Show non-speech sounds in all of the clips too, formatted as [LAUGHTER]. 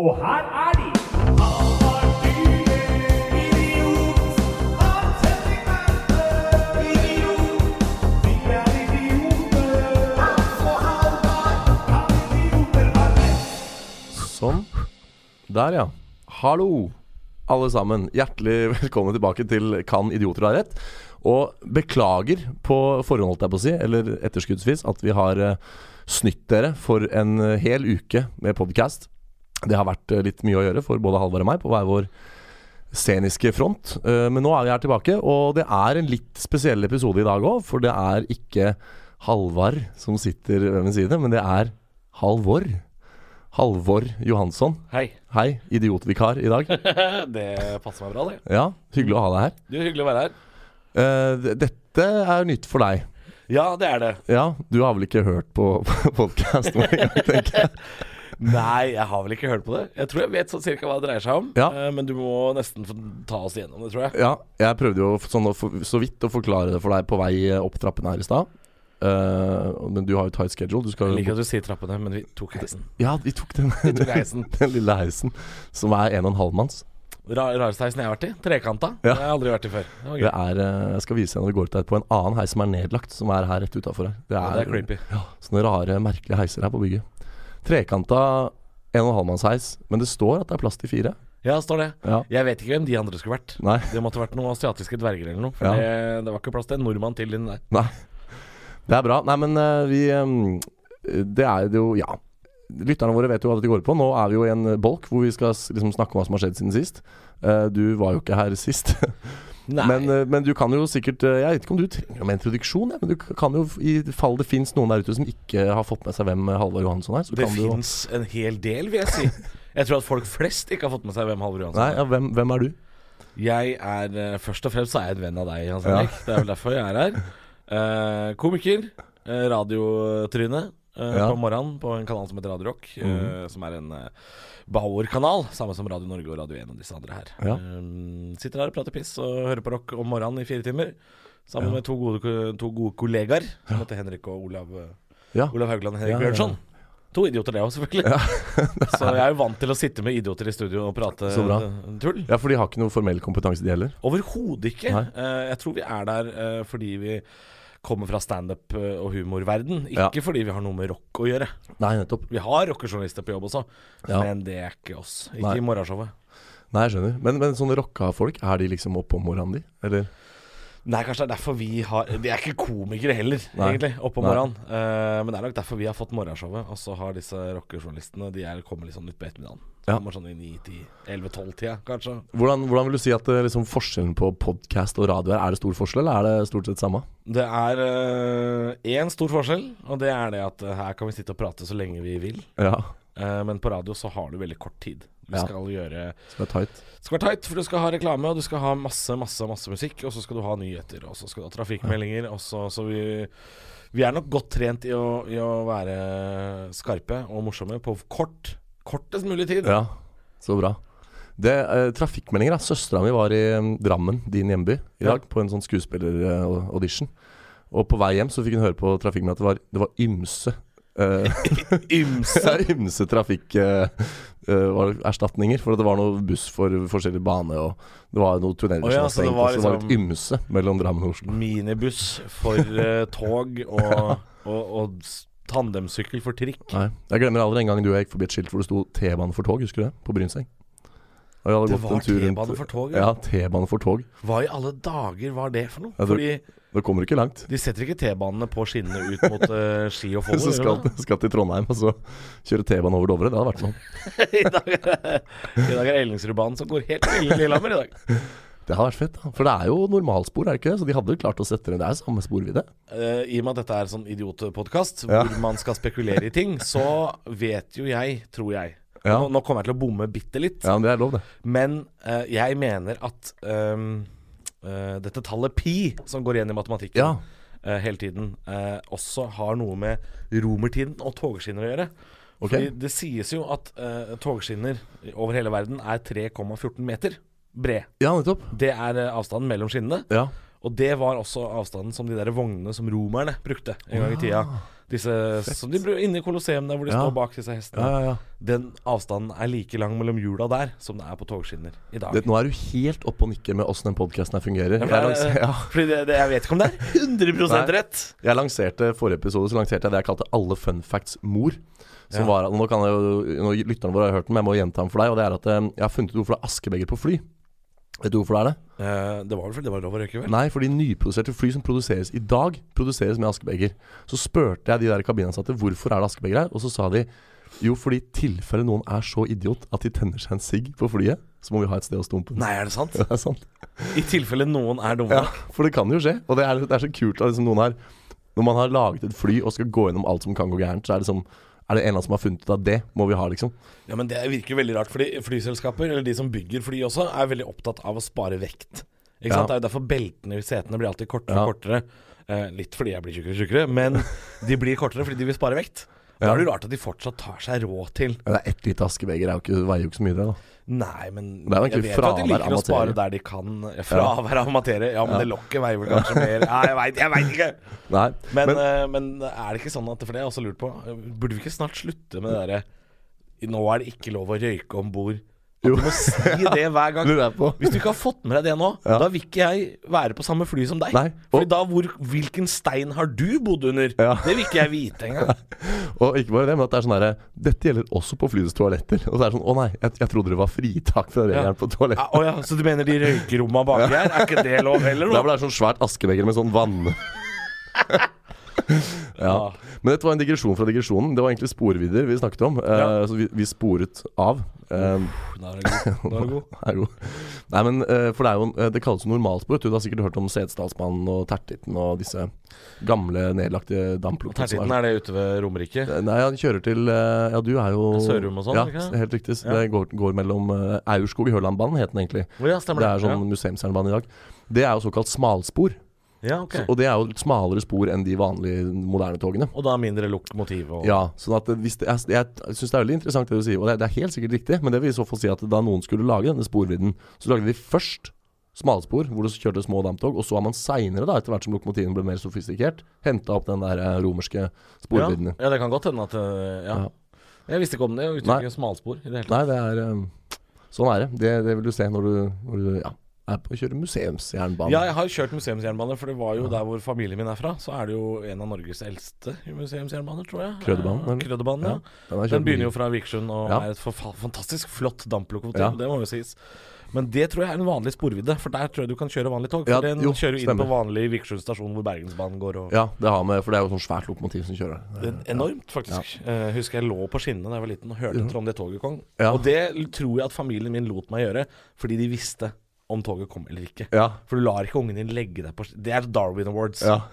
Og her er de! Sånn. Der, ja. Hallo, alle sammen. Hjertelig velkommen tilbake til Kan idioter ha rett? Og beklager på forhånd, holdt jeg på å si, eller etterskuddsvis, at vi har eh, snytt dere for en eh, hel uke med podkast. Det har vært eh, litt mye å gjøre for både Halvard og meg på hver vår sceniske front. Eh, Men nå er vi her tilbake, og det er en litt spesiell episode i dag òg. For det er ikke Halvard som sitter ved min side, men det er Halvor. Halvor Johansson. Hei. Hei, idiotvikar i dag. [LAUGHS] det passer meg bra, det. Ja, hyggelig å ha deg her. Du, Hyggelig å være her. Eh, dette er nytt for deg. Ja, det er det. Ja, du har vel ikke hørt på [LAUGHS] podkasten noen gang, tenker jeg. [LAUGHS] Nei, jeg har vel ikke hørt på det. Jeg tror jeg vet sånn cirka hva det dreier seg om. Ja. Eh, Men du må nesten ta oss igjennom det, tror jeg. Ja, jeg prøvde jo sånn for- så vidt å forklare det for deg på vei opp trappene her i stad. Uh, men du har jo tight schedule. Du skal Jeg liker at du sier trappene, men vi tok heisen. Ja, vi tok den, Vi tok heisen. [LAUGHS] den lille heisen, som er en og en halv manns. Ra Rareste heisen jeg har vært i. Trekanta. Ja. Det har jeg aldri vært i før. Det. Det er, eh, jeg skal vise deg når vi går ut etterpå, en annen heis som er nedlagt, som er her rett utafor her. Det Ja, det er creepy. Ja, sånne rare, merkelige heiser her på bygget. Trekanta en og en halv manns heis, men det står at det er plass til fire. Ja, står det. Ja. Jeg vet ikke hvem de andre skulle vært. Nei. Det måtte vært noen asiatiske dverger eller noe. For Ja. det, det var ikke plass til en nordmann til inni der. Nei. Det er bra. Nei, men eh, vi Det er jo Ja. Lytterne våre vet jo hva dette går på. Nå er vi jo i en bolk hvor vi skal liksom snakke om hva som har skjedd siden sist. Eh, du var jo ikke her sist. [LAUGHS] Nei. Men, eh, men du kan jo sikkert eh, Jeg vet ikke om du trenger en introduksjon, men du kan jo, i fall det fins noen der ute som ikke har fått med seg hvem eh, Halvard Johansson er, så det fins jo en hel del, vil jeg si. [LAUGHS] Jeg tror at folk flest ikke har fått med seg hvem Halvor Johansson Nei, er. ja, hvem, hvem er du? Jeg er Først og fremst så er jeg en venn av deg, Hans Ja. Det er vel derfor jeg er her. Uh, komiker. Uh, radiotryne. Uh, Ja. På morgenen på en kanal som heter Radio Rock. Mhm. som er en Bauer-kanal, samme som Radio Norge og Radio 1 og disse andre her. Ja. Eh, sitter her og prater piss og hører på rock om morgenen i fire timer. Sammen Ja. med to gode, to gode kollegaer, som heter Henrik og Olav, eh, Ja. Olav Haugland og Henrik Ja, ja, ja. Bjørnson. To idioter, det òg, selvfølgelig. [LAUGHS] så jeg er jo vant til å sitte med idioter i studio og prate Så eh, tull. Ja, for de har ikke noe formell kompetanse, de heller. Overhodet ikke. Eh, jeg tror vi er der uh, fordi vi kommer fra standup eh, og humorverden, Ja. ikke fordi vi har noe med rock å gjøre. Nei, nettopp. Vi har rockejournalister på jobb også, Ja. men det er ikke oss. Ikke Nei. i morgenshowet. Nei, jeg skjønner. Men, men sånne rocka folk, er de liksom oppe om morgenen, de? Eller? Nei, kanskje det er derfor vi har De er ikke komikere heller, Nei. egentlig, oppe om morgenen. Uh, men det er nok derfor vi har fått morgenshowet. Og så har disse rockejournalistene De er, kommer liksom litt på ettermiddagen. Ja. Kommer sånn i 9-10-11-12-tida, kanskje. Hvordan, hvordan vil du si at eh, liksom, forskjellen på podkast og radio er? Er det stor forskjell, eller er det stort sett samme? Det er én stor forskjell, og det er det at eh, her kan vi sitte og prate så lenge vi vil. Ja, Uh, men på radio så har du veldig kort tid. Du Ja. skal gjøre tight. Skal være tight, for du skal ha reklame, og du skal ha masse, masse masse musikk. Og så skal du ha nyheter, og så skal du ha trafikkmeldinger. Og så, så vi, vi er nok godt trent i å, i å være skarpe og morsomme på kort kortest mulig tid. Ja, så bra. Det, eh, trafikkmeldinger, da. Søstera mi var i mm, Drammen, din hjemby, i dag, på en sånn skuespilleraudition. Og på vei hjem så fikk hun høre på trafikkmeldingen at det var, det var ymse eh, [LAUGHS] [LAUGHS] Ymse. Ymse trafikkerstatninger. for at det var noe buss for forskjellig bane, og det var noe tunneler Å ja, som så det var stengt. var og så var litt liksom- ymse mellom Drammen og Oslo. Minibuss for eh, tog og, og, og s- tandemsykkel for trikk. Nei, Jeg glemmer aldri en gang du og jeg gikk forbi et skilt hvor det sto T-bane for tog, husker du det? På Brynseng. Det var T-bane for tog, Ja, ja. T-bane for tog. Hva i alle dager var det for noe? Ja, det- Da kommer ikke langt. de setter ikke T-banene på skinnene ut mot uh, Ski og Follo. [LAUGHS] Så skal, det? [LAUGHS] til Trondheim og så kjøre T-bane over Dovre. Det hadde vært noe. [LAUGHS] I dag i dag er Ellingsrudbanen som går helt til Lillehammer i dag. Det hadde vært fett. da For det er jo normalspor, er det ikke det? Så de hadde jo klart å sette det Det er samme sporvidde. Uh, I og med at dette er sånn idiotpodkast Ja. hvor man skal spekulere i ting, så vet jo jeg, tror jeg Ja. nå, nå kommer jeg til å bomme bitte litt, Ja, men det er lov, det. men uh, jeg mener at um, uh, dette tallet pi, som går igjen i matematikken Ja. eh, hele tiden, eh, også har noe med romertiden og togskinner å gjøre. Okay. Fordi det sies jo at eh, togskinner over hele verden er 3,14 meter bred. Ja, nettopp. Det er eh, avstanden mellom skinnene. Ja. Og det var også avstanden som de der vognene som romerne brukte en gang i tida. Disse som de inne i Colosseum, der hvor de Ja. står bak disse hestene. Ja, ja, ja. Den avstanden er like lang mellom hjula der som det er på togskinner i dag. Det, nå er du helt oppe og nikker med åssen den podkasten her fungerer. Ja, Jeg, for det lanser, er- ja. Fordi det, det, jeg vet ikke om det er [LAUGHS] 100 Nei. rett. jeg lanserte forrige episode Så lanserte jeg det jeg kalte Alle fun facts mor. Som Ja. var, nå kan jeg jo, nå, Lytterne våre har hørt den, men jeg må gjenta den for deg. Og det er at eh, jeg har funnet ut hvorfor det er askebeger på fly. Vet du hvorfor det er det? Eh, det var vel fordi det var lov å røyke, vel? Nei, fordi nyproduserte fly som produseres i dag, produseres med askebeger. Så spurte jeg de der kabinansatte hvorfor er det askebeger her, og så sa de jo, fordi i tilfelle noen er så idiot at de tenner seg en sigg på flyet, så må vi ha et sted å stumpe. Nei, er det sant? [LAUGHS] Det er sant. I tilfelle noen er dumme. Ja, for det kan jo skje. Og det er, det er så kult at liksom noen har Når man har laget et fly og skal gå gjennom alt som kan gå gærent, så er det liksom Er det en eller annen som har funnet ut at det må vi ha, liksom? Ja, men det virker veldig rart, fordi flyselskaper, eller de som bygger fly også, er veldig opptatt av å spare vekt. Ikke Ja. sant? Det er jo derfor beltene i setene blir alltid kortere Ja. og kortere. Eh, litt fordi jeg blir tjukkere og tjukkere, men [LAUGHS] de blir kortere fordi de vil spare vekt. Da er det rart at de fortsatt tar seg råd til Men det er ett lite askebeger, er veier jo ikke så mye, det. da Nei, men jeg vet jo at de liker å spare der de kan. Fravær av materie. Ja, men det lokket veier vel kanskje mer Ja, jeg veit jeg ikke! Nei, Men, men, eh, men er det ikke sånn at For det har jeg også lurt på. Burde vi ikke snart slutte med det derre Nå er det ikke lov å røyke om bord. Du må si det hver gang. [LAUGHS] Hvis du ikke har fått med deg det nå, Ja. da vil ikke jeg være på samme fly som deg. Nei, Fordi da hvor, Hvilken stein har du bodd under? Ja. Det vil ikke jeg vite engang. [LAUGHS] Og ikke bare det, men at det er sånn herre Dette gjelder også på flyets toaletter. Og så er det sånn Å nei, jeg, jeg trodde det var fritak fra regelen på Ja, å ja, så du mener de røykeromma baki her? Er ikke det lov heller, [LAUGHS] Da blir det sånn svært askebeger med sånn vann Ja. Men dette var en digresjon fra digresjonen. Det var egentlig sporvidder vi snakket om. Uh, Ja. så vi, vi sporet av. Eh, Da er det god. [LAUGHS] Er god. Nei, men uh, for det er jo Det kalles jo normalspor. Du har sikkert hørt om Setesdalsbanen og Tertitten og disse gamle, nedlagte damplokomotivene. Tertitten, er det ute ved Romerike? Nei, han kjører til Ja, du er jo Sørum og sånn, Ja, ikke? helt riktig. Ja. Det går, går mellom Aurskog-Hørlandbanen, het den egentlig. Oh, ja, Det er sånn museumsjernbane i dag. Det er jo såkalt smalspor. Ja, okay. Så, og det er jo smalere spor enn de vanlige moderne togene. Og da mindre lokomotiv og Ja, sånn at hvis det, jeg, jeg syns det er veldig interessant det du sier, og det, det er helt sikkert riktig, men det vil i så fall si at da noen skulle lage denne sporvidden, så lagde de først smalspor, hvor det kjørte små damptog, og så har man seinere, etter hvert som lokomotivene ble mer sofistikert, henta opp den der eh, romerske sporvidden. Ja, ja, det kan godt hende at eh, ja. Ja. Jeg visste ikke om det, å uttrykke smalspor i det hele tatt. Nei, det er eh, Sånn er det. det. Det vil du se når du, når du ja, er på å kjøre museumsjernbane. Ja, jeg har kjørt museumsjernbane, for det var jo der hvor familien min er fra. Så er det jo en av Norges eldste museumsjernbaner, tror jeg. Krødebanen Ja, ja. den, Den begynner jo fra Vikersund og Ja. er et fantastisk flott damplokomotiv. Ja. Det må jo sies. Men det tror jeg er en vanlig sporvidde, for der tror jeg du kan kjøre vanlig tog. For Ja, den jo, kjører jo inn stemmer. på vanlig Vikersund stasjon hvor Bergensbanen går. Og Ja, det har med For det er jo sånn svært lokomotiv som kjører. det er enormt, faktisk. Eh, husker jeg lå på skinnene da jeg var liten og hørte Ja. etter om det toget kom. Ja. Og det tror jeg at familien min lot meg gjøre, fordi de visste om toget kom eller ikke. Ja. For du lar ikke ungen din legge deg på Det er Darwin Awards. ja. [LAUGHS]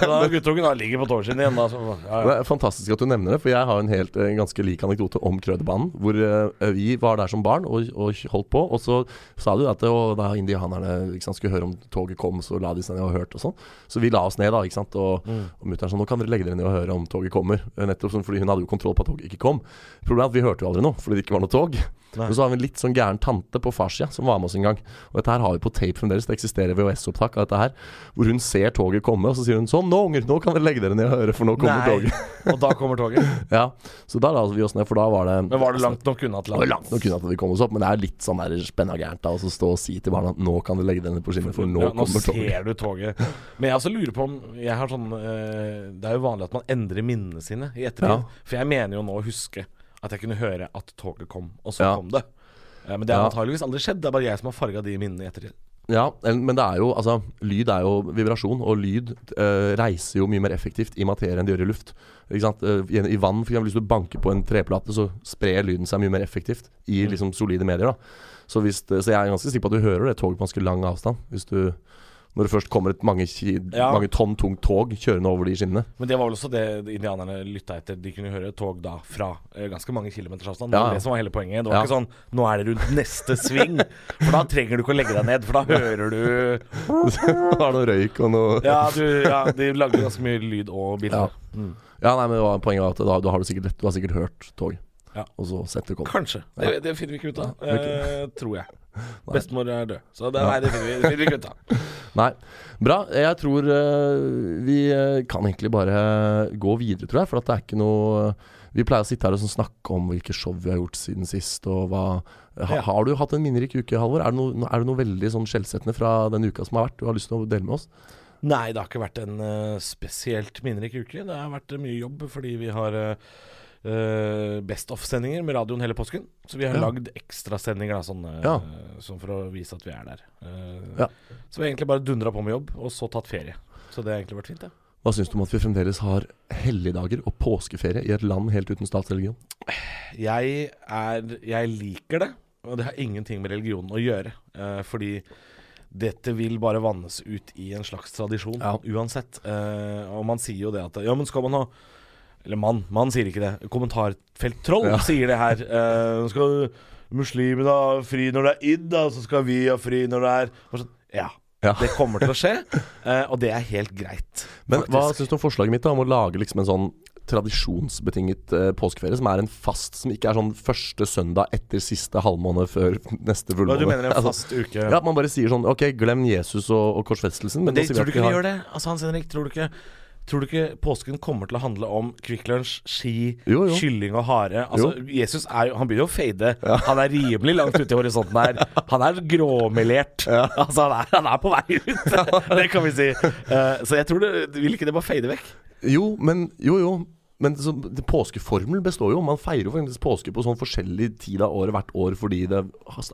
Da guttungen da ligger på togskinnet igjen, da. Så, ja, Det er fantastisk at du nevner det, for jeg har en helt en ganske lik anekdote om Krøderbanen. Hvor uh, vi var der som barn og, og holdt på, og så sa du at det, og da indianerne liksom, skulle høre om toget kom, så la de seg ned og hørte og sånn. Så vi la oss ned, da, ikke sant. Og, Mm. og mutter'n sånn Nå kan dere legge dere ned og høre om toget kommer. Eh, Nettopp fordi hun hadde jo kontroll på at toget ikke kom. Problemet er at vi hørte jo aldri noe, fordi det ikke var noe tog. Nei. Men så har vi en litt sånn gæren tante på farssida som var med oss en gang. Og dette her har vi på tape fremdeles. Det eksisterer VHS-opptak av dette her. Hvor hun ser toget komme, og så sier hun sånn Nå, unger, nå kan dere legge dere ned og høre, for nå kommer Nei. toget. [LAUGHS] Og da kommer toget. [LAUGHS] Ja, så da la vi oss ned, for da var det Men var det langt nok unna til langt nok unna at vi kom oss opp, men det er litt sånn spenna gærent da å så stå og si til barna at nå kan dere legge dere ned på skinnet, for nå ja, nå kommer toget. ser du toget. Men jeg også lurer på om jeg har sånn eh, Det er jo vanlig at man endrer minnene sine i ettertid. Ja. For jeg mener jo nå å huske at jeg kunne høre at toget kom, og så Ja. kom det. Eh, men det har Ja. antageligvis aldri skjedd. Det er bare jeg som har farga de minnene i ettertid. Ja, en- men det er jo altså Lyd er jo vibrasjon, og lyd eh, reiser jo mye mer effektivt i materie enn det gjør i luft. Ikke sant? Eh, I, I vann, for eksempel, hvis du banker på en treplate, så sprer lyden seg mye mer effektivt i Mm. liksom solide medier. da Så, hvis det, så jeg er ganske sikker på at du hører det toget på ganske lang avstand. Hvis du Når det først kommer et mange, Ja. mange tonn tungt tog kjørende over de skinnene. Men det var vel også det indianerne lytta etter. De kunne høre tog da fra eh, ganske mange kilometers avstand. Ja, Det var ja. det som var hele poenget. Det var Ja. ikke sånn 'nå er det rundt neste sving'. For da trenger du ikke å legge deg ned, for da hører du [LAUGHS] det noe røyk og noe Ja, du, ja de lagde ganske mye lyd og bilder. Ja. Mm. Ja, nei, men det var, poenget var at da, du, har du sikkert, du har sikkert hørt tog. Ja. Og så setter det komme. Kanskje. Det, det finner vi ikke ut av. Eh, tror jeg. Bestemor er død. Så det, nei, det vi, vil finner ta. [LAUGHS] Nei. Bra. Jeg tror eh, vi eh, kan egentlig bare gå videre, tror jeg. For det er ikke noe Vi pleier å sitte her og sånn snakke om hvilke show vi har gjort siden sist, og hva ha. Har du hatt en minnerik uke, Halvor? Er det noe, er det noe veldig sånn skjellsettende fra den uka som har vært, du har lyst til å dele med oss? Nei, det har ikke vært en uh, spesielt minnerik uke. Det har vært mye jobb fordi vi har uh, Best Off-sendinger med radioen hele påsken. Så vi har Ja. lagd ekstrasendinger sånn, uh, Ja. sånn for å vise at vi er der. Uh, Ja. Så vi har egentlig bare dundra på med jobb, og så tatt ferie. Så det har egentlig vært fint, det. Hva syns du om at vi fremdeles har helligdager og påskeferie i et land helt uten statsreligion? Jeg er Jeg liker det, og det har ingenting med religionen å gjøre. fordi dette vil bare vannes ut i en slags tradisjon Ja. uansett. Eh, og man sier jo det at Ja, men skal man ha Eller mann, mann sier ikke det. Kommentarfelttroll Ja. sier det her. Nå skal muslimene ha fri når det er id, da, så skal vi ha fri når det er Ja. Ja. Det kommer til å skje, eh, og det er helt greit. Men hva faktisk. syns du om forslaget mitt da, om å lage liksom en sånn tradisjonsbetinget eh, påskeferie, som er en fast, som ikke er sånn første søndag etter siste halvmåned før [LAUGHS] neste fullmåned. du mener en Altså, fast uke? Ja, man bare sier sånn Ok, glem Jesus og, og korsfestelsen. Men Det, tror du ikke vi vi har gjør det? Altså Hans Henrik, tror du ikke Tror du ikke påsken kommer til å handle om Quick Lunch, ski, Jo, jo. kylling og hare? Altså, Jesus er jo Han begynner jo å fade. Han er rimelig langt ute i horisonten her. [LAUGHS] Han er gråmelert. [LAUGHS] Altså, han er, han er på vei ut. [LAUGHS] det kan vi si. Uh, så jeg tror det Vil ikke det bare fade vekk? Jo, men Jo, jo. Men så, det, påskeformelen består jo. Man feirer jo faktisk påske på sånn forskjellig tid av året hvert år fordi det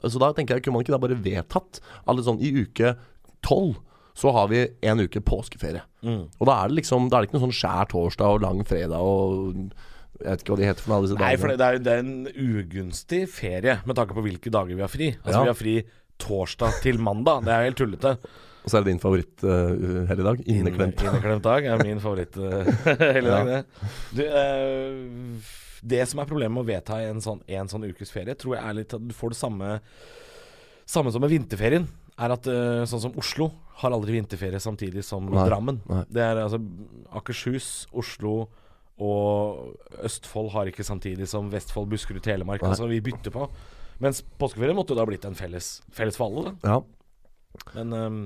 Så da tenker jeg, kunne man ikke da bare vedtatt alle sånn I uke tolv så har vi en uke påskeferie. Mm. Og da er det liksom Da er det ikke noe sånn skjær torsdag og lang fredag og Jeg vet ikke hva de heter for alle disse Nei, dagene. for det, det, er, en ugunstig ferie med tanke på hvilke dager vi har fri. Altså Ja. Vi har fri torsdag til mandag. Det er helt tullete. Og så er det din favoritt uh, dag Inneklemt. Inneklemt dag er min favoritt uh, [LAUGHS] hele Ja. det. Du, uh, det som er problemet med å vedta en sånn, en sånn ukes ferie, tror jeg er litt at du får det samme Samme som med vinterferien. Er at eh, sånn som Oslo har aldri vinterferie samtidig som Nei, Drammen. nei. Det er altså Akershus, Oslo og Østfold har ikke samtidig som Vestfold, Buskerud, Telemark. Nei. Altså vi bytter på. Mens påskeferien måtte jo da blitt en felles, felles for alle. Ja. Men um,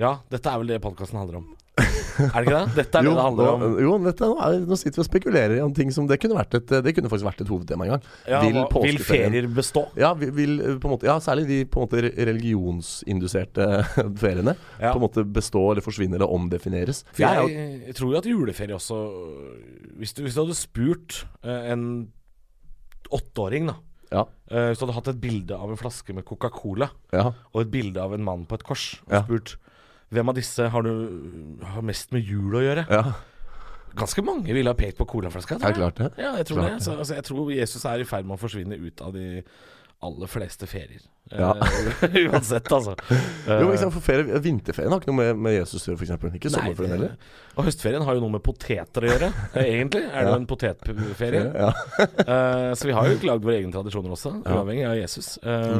ja, dette er vel det podkasten handler om. Er det ikke det? Dette er Jo, det det handler om. jo dette, nå, er, nå sitter vi og spekulerer i om ting som Det kunne, vært et, det kunne faktisk vært et hovedtema en gang. Ja, vil vil ferier bestå? Ja, vi vil eh, på måte Ja, særlig de på en måte religionsinduserte [LAUGHS] feriene. Ja. På en måte bestå eller forsvinne eller omdefineres. For Jeg jeg, jeg tror jo at juleferie også Hvis du, hvis du hadde spurt eh, en åtteåring, da ja, eh, Hvis du hadde hatt et bilde av en flaske med Coca-Cola ja, og et bilde av en mann på et kors, og Ja. Hvem av disse har, du, har mest med jul å gjøre? ja. Ganske mange ville ha pekt på colaflaska. Det klart det. Ja, jeg tror Klart det. Så, altså, jeg tror Jesus er i ferd med å forsvinne ut av de aller fleste ferier. Ja. Eh, [LAUGHS] uansett, altså. [LAUGHS] Jo, for ferie, Vinterferien har ikke noe med, med Jesus å gjøre, f.eks. Ikke sommerferien heller. Og høstferien har jo noe med poteter å gjøre. [LAUGHS] Egentlig er det Ja. en potetferie. Ja. uh, så vi har jo ikke lagd våre egne tradisjoner også, uavhengig av Jesus. Eh,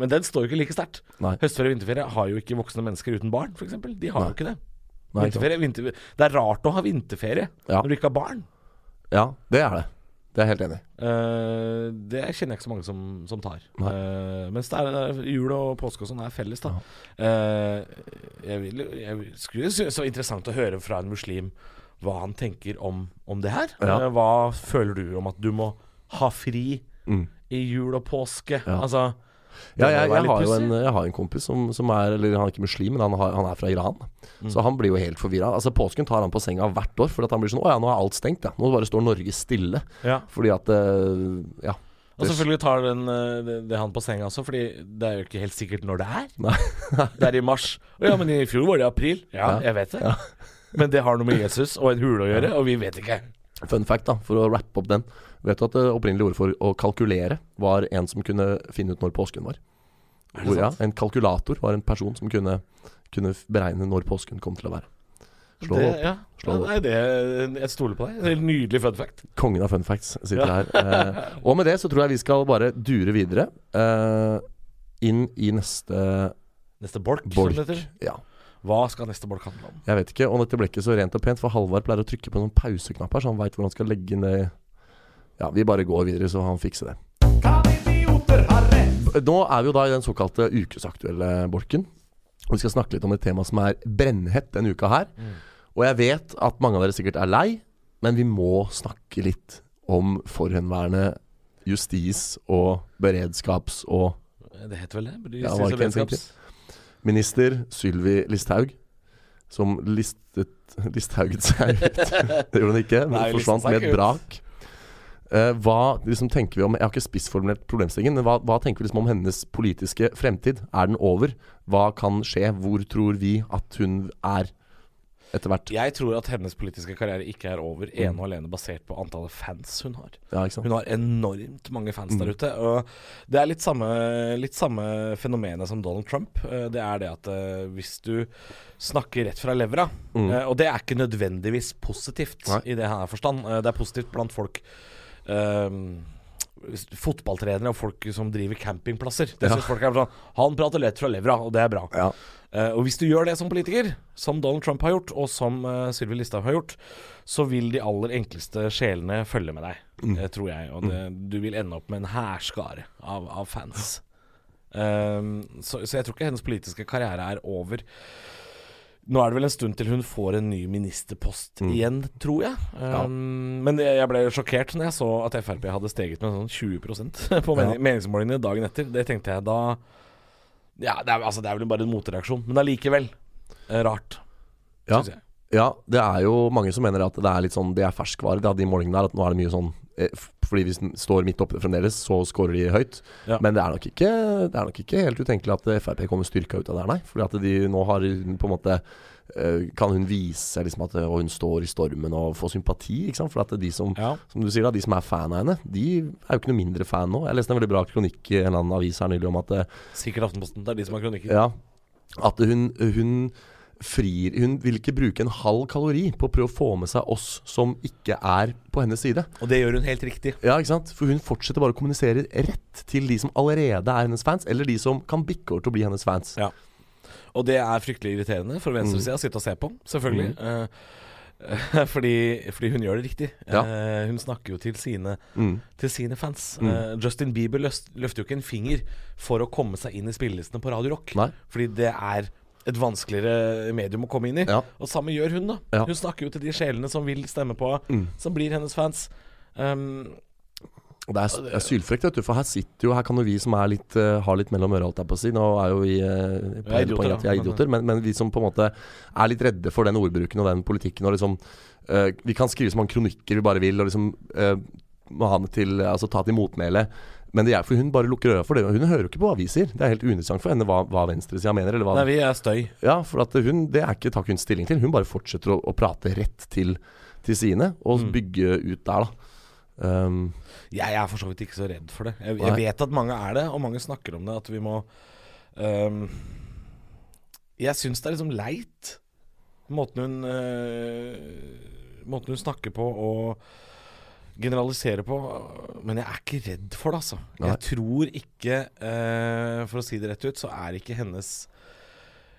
Men den står jo ikke like sterkt. Høstferie og vinterferie har jo ikke voksne mennesker uten barn, f.eks. De har Nei. jo ikke det. Nei. Vinterferie, vinter, det er rart å ha vinterferie når du ikke har barn. ja, det er det. Det er jeg helt enig i. Uh, det kjenner jeg ikke så mange som, som tar. Uh, mens det er, jul og påske og sånn er felles, da. Uh, jeg, vil, jeg skulle synes det var interessant å høre fra en muslim hva han tenker om, om det her. Ja. Hva føler du om at du må ha fri Mm. i jul og påske? Ja. Altså Ja, jeg, jeg, har en, jeg har en kompis som, som er Eller han er ikke muslim, men han, har, han er fra Iran. Mm. Så han blir jo helt forvirra. Altså, påsken tar han på senga hvert år, for at han blir sånn Å ja, nå er alt stengt, ja. Nå bare står Norge stille. Ja. Fordi at eh, Ja. Og selvfølgelig tar den, eh, det, det han på senga også, Fordi det er jo ikke helt sikkert når det er. Nei. [LAUGHS] det er i mars. Å ja, men i fjor var det i april. Ja, Ja. jeg vet det. Men det har noe med Jesus og en hule å gjøre, og vi vet ikke. Fun fact, da, for å rappe opp den. Vet du at det opprinnelige ordet for å kalkulere var en som kunne finne ut når påsken var? Hvor, ja, en kalkulator var en person som kunne, kunne beregne når påsken kom til å være. Slå det, opp. ja. Slå det ja, nei, det, jeg stoler på deg. Det en nydelig fun fact. Kongen av fun facts sitter Ja. her. Eh, og med det så tror jeg vi skal bare dure videre. Eh, inn i neste Neste bolk, bolk. som det heter. Ja, Hva skal neste bolk handle om? jeg vet ikke. Og dette ble ikke så rent og pent, for Halvard pleier å trykke på noen pauseknapper, så han veit hvor han skal legge ned Ja, vi bare går videre, så han fikser det. Nå er vi jo da i den såkalte ukesaktuelle bolken. Og vi skal snakke litt om et tema som er brennhett denne uka her. Og jeg vet at mange av dere sikkert er lei, men vi må snakke litt om forhenværende justis- og beredskaps- og Det heter vel det? Ja, ikke en ting? Beredskaps- minister Sylvi Listhaug. Som listet Listhauget seg ut. [LAUGHS] Det gjorde hun ikke, men Nei, forsvant med et brak. Eh, hva liksom tenker vi om Jeg har ikke spissformulert problemstillingen, men hva, hva tenker vi liksom om hennes politiske fremtid? Er den over? Hva kan skje? Hvor tror vi at hun er etter hvert? Jeg tror at hennes politiske karriere ikke er over ene og alene basert på antallet fans hun har. Ja? Hun har enormt mange fans Mm. der ute. Og det er litt samme, litt samme fenomenet som Donald Trump. Eh, Det er det at eh, hvis du snakker rett fra levra Mm. Og det er ikke nødvendigvis positivt Nei. i det her forstand. Det er positivt blant folk Fotballtrenere og folk som driver campingplasser. Det Ja. synes folk er sånn Han prater lett fra levra, og det er bra. Ja. Uh, og hvis du gjør det som politiker, som Donald Trump har gjort, og som uh, Sylvi Listhaug har gjort, så vil de aller enkleste sjelene følge med deg, Mm. eh, tror jeg. Og det, du vil ende opp med en hærskare av, av fans. Um, så, så jeg tror ikke hennes politiske karriere er over. Nå er det vel en stund til hun får en ny ministerpost Mm. igjen, tror jeg. Um, Men jeg ble sjokkert når jeg så at Frp hadde steget med sånn 20% [LAUGHS] på Ja. meningsmålingene dagen etter. Det tenkte jeg da Ja, det er, altså, det er vel bare en motreaksjon, men allikevel eh, rart, Ja. syns jeg. Ja, det er jo mange som mener at det er litt sånn Det er ferskvare, da, de målingene der. At nå er det mye sånn Fordi hvis den står midt oppe fremdeles, så scorer de høyt. Ja. Men det er, nok ikke, det er nok ikke helt utenkelig at eh, Frp kommer styrka ut av det her, nei. Fordi at de nå har på en måte eh, Kan hun vise liksom at eh, og hun står i stormen og får sympati, ikke sant. For at de som Ja. som du sier da, de som er fan av henne, de er jo ikke noe mindre fan nå. Jeg leste en veldig bra kronikk i en eller annen avis her nylig om at eh, Sikkert Aftenposten. Det er de som har kronikker. ja, at hun, hun frir Hun vil ikke bruke en halv kalori på å prøve å få med seg oss som ikke er på hennes side. Og det gjør hun helt riktig. Ja, ikke sant? For hun fortsetter bare å kommunisere rett til de som allerede er hennes fans, eller de som kan bikke over til å bli hennes fans. Ja. Og det er fryktelig irriterende for venstresida å sitte og se på, selvfølgelig. Eh, [LAUGHS] fordi, fordi hun gjør det riktig. Ja. Eh, hun snakker jo til sine, Mm. til sine fans. Mm. Eh, Justin Bieber løst, løfter jo ikke en finger for å komme seg inn i spillelistene på Radio Rock. Nei. Fordi det er et vanskeligere medium å komme inn i. Ja. Og samme gjør hun, da. Ja. Hun snakker jo til de sjelene som vil stemme på Mm. Som blir hennes fans. Um, Og det er, er sylfrekt, vet du, for her sitter jo Her kan jo vi som er litt, uh, har litt mellom øra, holdt jeg på å si Nå er jo vi uh, er idioter, vi er idioter, men, men vi som på en måte er litt redde for den ordbruken og den politikken og liksom uh, Vi kan skrive så mange kronikker vi bare vil, og liksom uh, må ha det til Altså ta til motmæle. Men det er for hun bare lukker øra for det. Hun hører jo ikke på hva vi sier. Det er helt uinteressant for henne hva, hva venstresida mener. Eller hva, nei, vi er støy. ja, for at hun, det er ikke tar ikke hun stilling til. Hun bare fortsetter å, å prate rett til, til sine, og Mm. bygge ut der, da. Um, Jeg er for så vidt ikke så redd for det. Jeg, jeg vet at mange er det, og mange snakker om det. At vi må um, Jeg syns det er liksom leit, måten hun uh, Måten hun snakker på og generaliserer på. Men jeg er ikke redd for det, altså. Nei. Jeg tror ikke, eh, for å si det rett ut, så er ikke hennes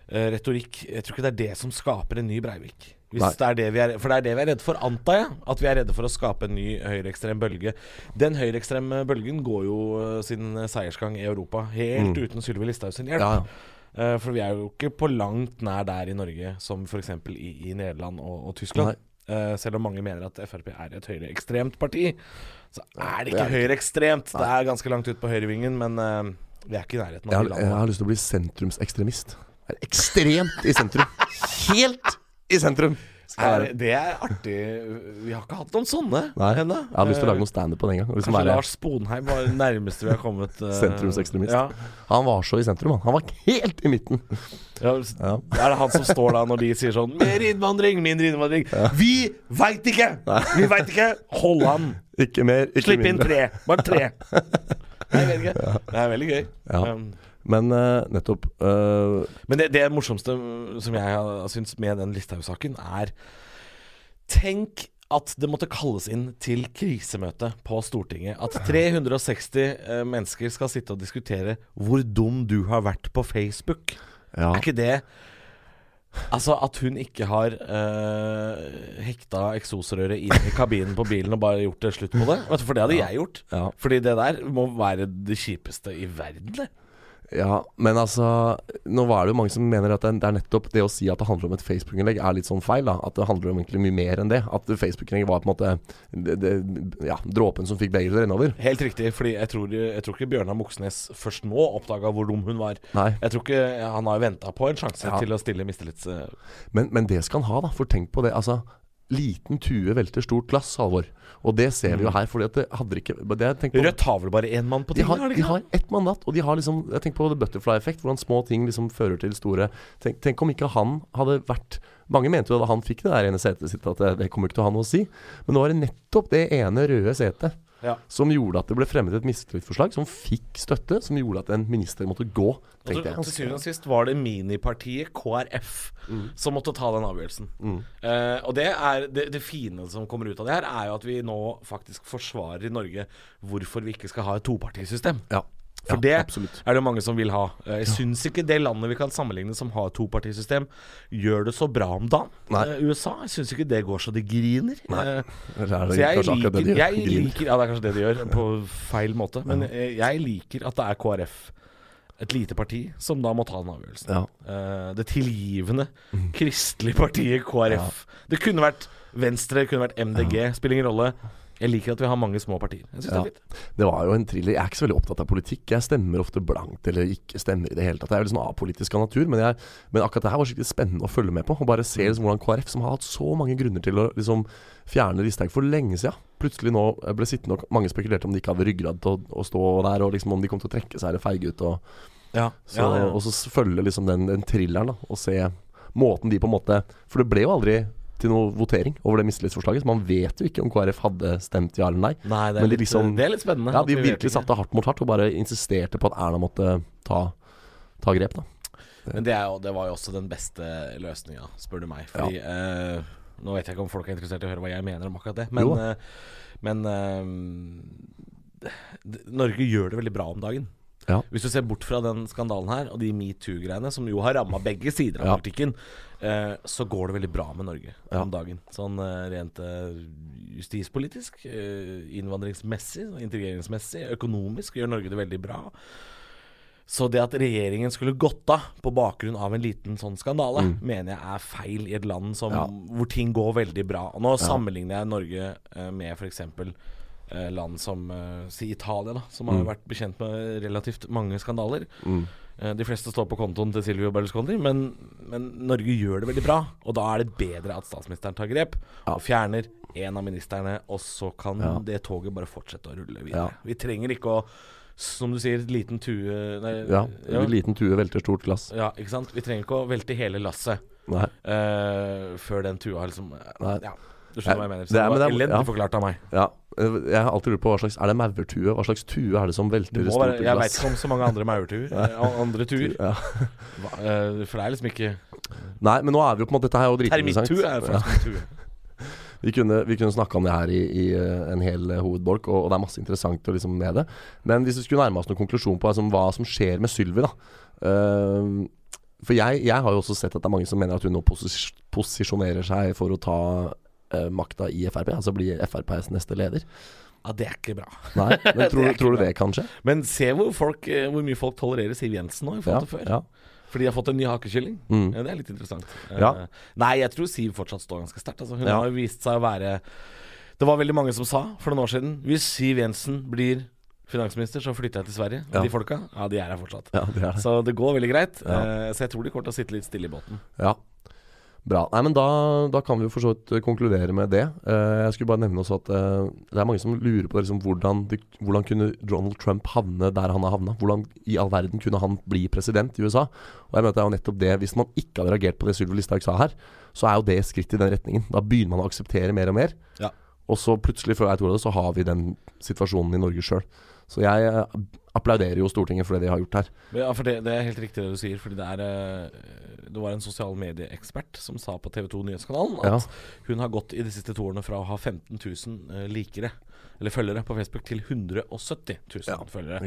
eh, retorikk Jeg tror ikke det er det som skaper en ny Breivik. Hvis det er det vi er, for det er det vi er redde for, antar jeg. At vi er redde for å skape en ny høyreekstrem bølge. Den høyreekstreme bølgen går jo eh, sin seiersgang i Europa helt Mm. uten Sylvi Listhaug sin hjelp. ja, ja. Eh, for vi er jo ikke på langt nær der i Norge som f.eks. I, i Nederland og, og Tyskland. Nei. Eh, selv om mange mener at Frp er et høyreekstremt parti, så er det ikke høyreekstremt. Det er ganske langt ut på høyrevingen, men eh, vi er ikke i nærheten av de jeg har lyst til å bli sentrumsekstremist. Er ekstremt i sentrum. [LAUGHS] Helt i sentrum! Er, det er artig. Vi har ikke hatt noen sånne Nei, ennå. jeg har lyst til å lage noe standup på den gang. Liksom Kanskje være Lars Sponheim var det nærmeste vi har kommet [LAUGHS] eh, Sentrumsekstremist. Ja. Han var så i sentrum, han. Han var helt i midten. Ja, Ja. Er det han som står da når de sier sånn Mer innvandring, mindre innvandring. Vi veit ikke! Vi veit ikke! Hold han! Ikke mer, ikke Slipp inn tre. Bare tre. [LAUGHS] Nei, jeg vet ikke. Det er veldig gøy. Ja. Um, Men uh, nettopp uh, men det, det morsomste som jeg har syntes med den Listhaug-saken, er Tenk at det måtte kalles inn til krisemøte på Stortinget. At 360 uh, mennesker skal sitte og diskutere hvor dum du har vært på Facebook. Ja. Er ikke det Altså at hun ikke har uh, hekta eksosrøret inn i kabinen på bilen og bare gjort det slutt på det. For det hadde jeg gjort. Ja. Fordi det der må være det kjipeste i verden. det. Ja, men altså Nå var det jo mange som mener at det er nettopp det å si at det handler om et Facebook-innlegg, er litt sånn feil. da At det handler om egentlig mye mer enn det. At Facebook-innlegget var på en måte det, det, ja, dråpen som fikk begeret til å renne over. Helt riktig, fordi jeg tror, jeg tror ikke Bjørnar Moxnes først nå oppdaga hvor dum hun var. Nei. Jeg tror ikke Han har venta på en sjanse Ja. til å stille mistillits... Men, men det skal han ha, da. For tenk på det. Altså, liten tue velter stort glass, Halvor. Og det ser vi jo her. Fordi at det hadde ikke det, jeg på- Rødt har vel bare én mann på tinget? De har de har ett mandat, og de har liksom Jeg tenker på the butterfly-effekt, hvordan små ting liksom fører til store tenk, tenk om ikke han hadde vært Mange mente jo da han fikk det der ene setet sitt, at det, det kommer ikke til å ha noe å si. Men nå var det nettopp det ene røde setet Ja. som gjorde at det ble fremmet et mistillitsforslag som fikk støtte, som gjorde at en minister måtte gå. Og Tenkte til, jeg. til syvende og sist var det minipartiet KrF som måtte ta den avgjørelsen. Eh, og det er det, det fine som kommer ut av det her, er jo at vi nå faktisk forsvarer i Norge hvorfor vi ikke skal ha et topartisystem. Ja. For ja, det absolutt. er det mange som vil ha. Jeg Jeg syns ikke det landet vi kan sammenligne som har topartisystem, gjør det så bra om dagen. Nei. Eh, USA jeg syns ikke det går så det griner. Nei. Eh, det så jeg liker, de jeg liker Ja, det er kanskje det de gjør, på feil måte. Men eh, jeg liker at det er KrF, et lite parti, som da må ta den avgjørelsen. Ja. Eh, det tilgivende, kristelige partiet KrF. Det kunne vært Venstre, det kunne vært MDG, spiller ingen rolle. Jeg liker at vi har mange små partier. Jeg synes Ja. det er fint. Det var jo en thriller. Jeg er ikke så veldig opptatt av politikk. Jeg stemmer ofte blankt eller ikke stemmer i det hele tatt. Jeg er veldig sånn apolitisk av natur, men, jeg, men akkurat det her var skikkelig spennende å følge med på. Og bare se liksom hvordan KrF, som har hatt så mange grunner til å liksom fjerne Listhaug for lenge siden, plutselig nå ble sittende og mange spekulerte om de ikke hadde ryggrad til å, å stå der, og liksom om de kom til å trekke seg eller feige ut. Og så, og så følge liksom den, den thrilleren, da, og se måten de på en måte For det ble jo aldri til noe votering over det mistillitsforslaget, så man vet jo ikke om KrF hadde stemt ja eller nei. Nei, det er, Men de litt, liksom- det er litt spennende. Ja, de vi virkelig satte hardt mot hardt og bare insisterte på at Erna måtte ta, ta grep, da. Men det, er jo, det var jo også den beste løsninga, spør du meg. Fordi eh, Nå vet jeg ikke om folk er interessert i å høre hva jeg mener om akkurat det, men, eh, men eh, Norge gjør det veldig bra om dagen. Ja. Hvis du ser bort fra den skandalen her og de metoo-greiene, som jo har ramma begge sider av Ja. politikken, eh, så går det veldig bra med Norge Ja. om dagen. Sånn eh, rent eh, justispolitisk, eh, innvandringsmessig, integreringsmessig, økonomisk gjør Norge det veldig bra. Så det at regjeringen skulle gått av på bakgrunn av en liten sånn skandale, mener jeg er feil i et land som, Mm. Ja. hvor ting går veldig bra. Og nå sammenligner jeg Norge eh, med f.eks. Eh, land som eh, si Italia, da, som har vært bekjent med relativt mange skandaler. Mm. Eh, de fleste står på kontoen til Silvio Berlusconi, men, men Norge gjør det veldig bra. Og da er det bedre at statsministeren tar grep Ja. og fjerner en av ministerne, og så kan Ja. det toget bare fortsette å rulle videre. Ja. Vi trenger ikke å, som du sier, liten tue nei, Ja, ja, liten tue velter stort glass. ja, ikke sant? Vi trenger ikke å velte hele lasset eh, før den tua liksom Nei. Ja, du skjønner hva jeg mener. Så Det er- det men var det elendig ja. forklart av meg. Ja. eh, Jeg har alltid lurt på hva slags Er det maurtue? Hva slags tue er det som velter det stort jeg veit ikke om så mange andre maurtuer. [LAUGHS] eh, andre tuer. Ja. Eh, for det er liksom ikke Nei, men nå er vi jo på en måte Dette her er jo dritinteressant. Termittue er faktisk en tue. [LAUGHS] Vi kunne, vi kunne snakka om det her i, i en hel hovedbolk, og, og det er masse interessant liksom med det. Men hvis vi skulle nærme oss noen konklusjon på altså, hva som skjer med Sylvi, da. Uh, for jeg, jeg har jo også sett at det er mange som mener at hun nå posis posisjonerer seg for å ta uh, makta i Frp. Altså bli FrPs neste leder. Ja, det er ikke bra. Nei, men [LAUGHS] tror, tror du bra. det kan skje? Men se hvor, folk, eh, hvor mye folk tolererer Siv Jensen nå i forhold til før. ja. Fordi de har fått en ny hakekylling. Mm. Ja, det er litt interessant. Ja. Ja. Nei, jeg tror Siv fortsatt står ganske sterkt. Altså. Hun Ja. har vist seg å være Det var veldig mange som sa for noen år siden Hvis Siv Jensen blir finansminister, så flytter jeg til Sverige. Ja. de folka, ja, de er her fortsatt. ja, det er det. Så det går veldig greit. Ja. Eh, så jeg tror de kommer til å sitte litt stille i båten. Ja. Bra. Nei, men da, da kan vi jo for så vidt konkludere med det. Uh, jeg skulle bare nevne også at uh, det er mange som lurer på liksom, hvordan, de, hvordan kunne Donald Trump havne der han har havna. Hvordan i all verden kunne han bli president i USA? Og jeg mener at det er jo nettopp det Hvis man ikke hadde reagert på det Sylvi Listhaug sa her, så er jo det skritt i den retningen. Da begynner man å akseptere mer og mer. Ja. Og så plutselig, før jeg tror det, så har vi den situasjonen i Norge sjøl. Så jeg eh, applauderer jo Stortinget for det de har gjort her. Ja, for det, det er helt riktig det du sier. Fordi det er eh, Det var en sosial medieekspert som sa på TV 2 Nyhetskanalen at Ja. hun har gått i de siste to årene fra å ha 15 000 eh, likere, eller følgere, på Facebook til 170 000 Ja, følgere.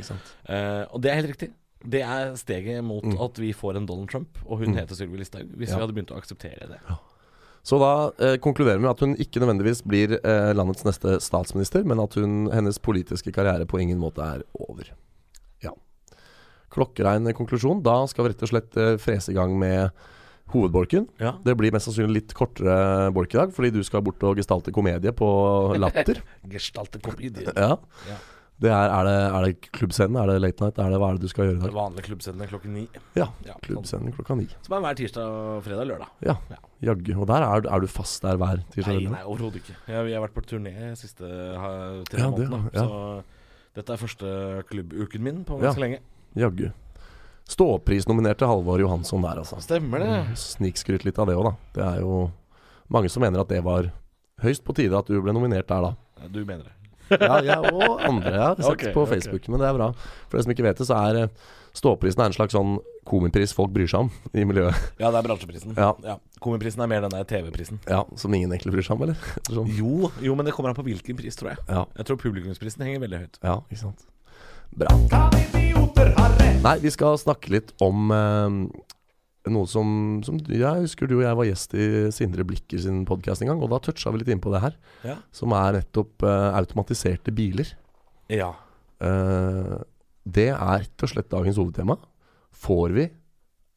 Eh, og det er helt riktig. Det er steget mot at vi får en Donald Trump, og hun heter Sylvi Listhaug. Hvis Mm. Ja. vi hadde begynt å akseptere det. Så da eh, konkluderer vi med at hun ikke nødvendigvis blir eh, landets neste statsminister, men at hun, hennes politiske karriere på ingen måte er over. Ja. Klokkerein konklusjon. Da skal vi rett og slett eh, frese i gang med hovedbolken. Ja. Det blir mest sannsynlig litt kortere bolk i dag, fordi du skal bort og gestalte komedie på Latter. [LAUGHS] Gestalte komedie. ja. Ja. Det er, er, det, er det klubbscenen? Er det late night? Er det, hva er det du skal gjøre i dag? Vanlig klubbscene klokken ni. Ja, Ja, sånn. klubbscenen klokka ni. Som er hver tirsdag, fredag, lørdag. Ja, Ja. jaggu. Og der er, er du fast der hver tirsdag? Nei, nei overhodet ikke. Jeg, jeg, har vært på turné siste tre månedene. Så dette er første klubbuken min på ganske lenge. Jaggu. Ståprisnominerte Halvor Johansson der, altså. Stemmer det. Snikskryt litt av det òg, da. Det er jo mange som mener at det var høyst på tide at du ble nominert der, da. Du mener det. [LAUGHS] Ja, jeg og andre jeg har sett okay, på Facebook, Facebook, men det er bra. For de som ikke vet det, så er eh, Ståprisen er en slags sånn komipris folk bryr seg om i miljøet. Ja, det er bransjeprisen. Ja. Komiprisen er mer den der TV-prisen. Ja, Som ingen egentlig bryr seg om, eller? Sånn. Jo, jo, men det kommer an på hvilken pris, tror jeg. Ja, Jeg tror publikumsprisen henger veldig høyt. ja, ikke sant. Bra. Nei, vi skal snakke litt om eh, noe som, som Jeg husker du og jeg var gjest i Sindre Blikker sin podkast en gang, og da toucha vi litt inn på det her. Ja. Som er nettopp eh, automatiserte biler. Ja. Eh, det er rett og slett dagens hovedtema. Får vi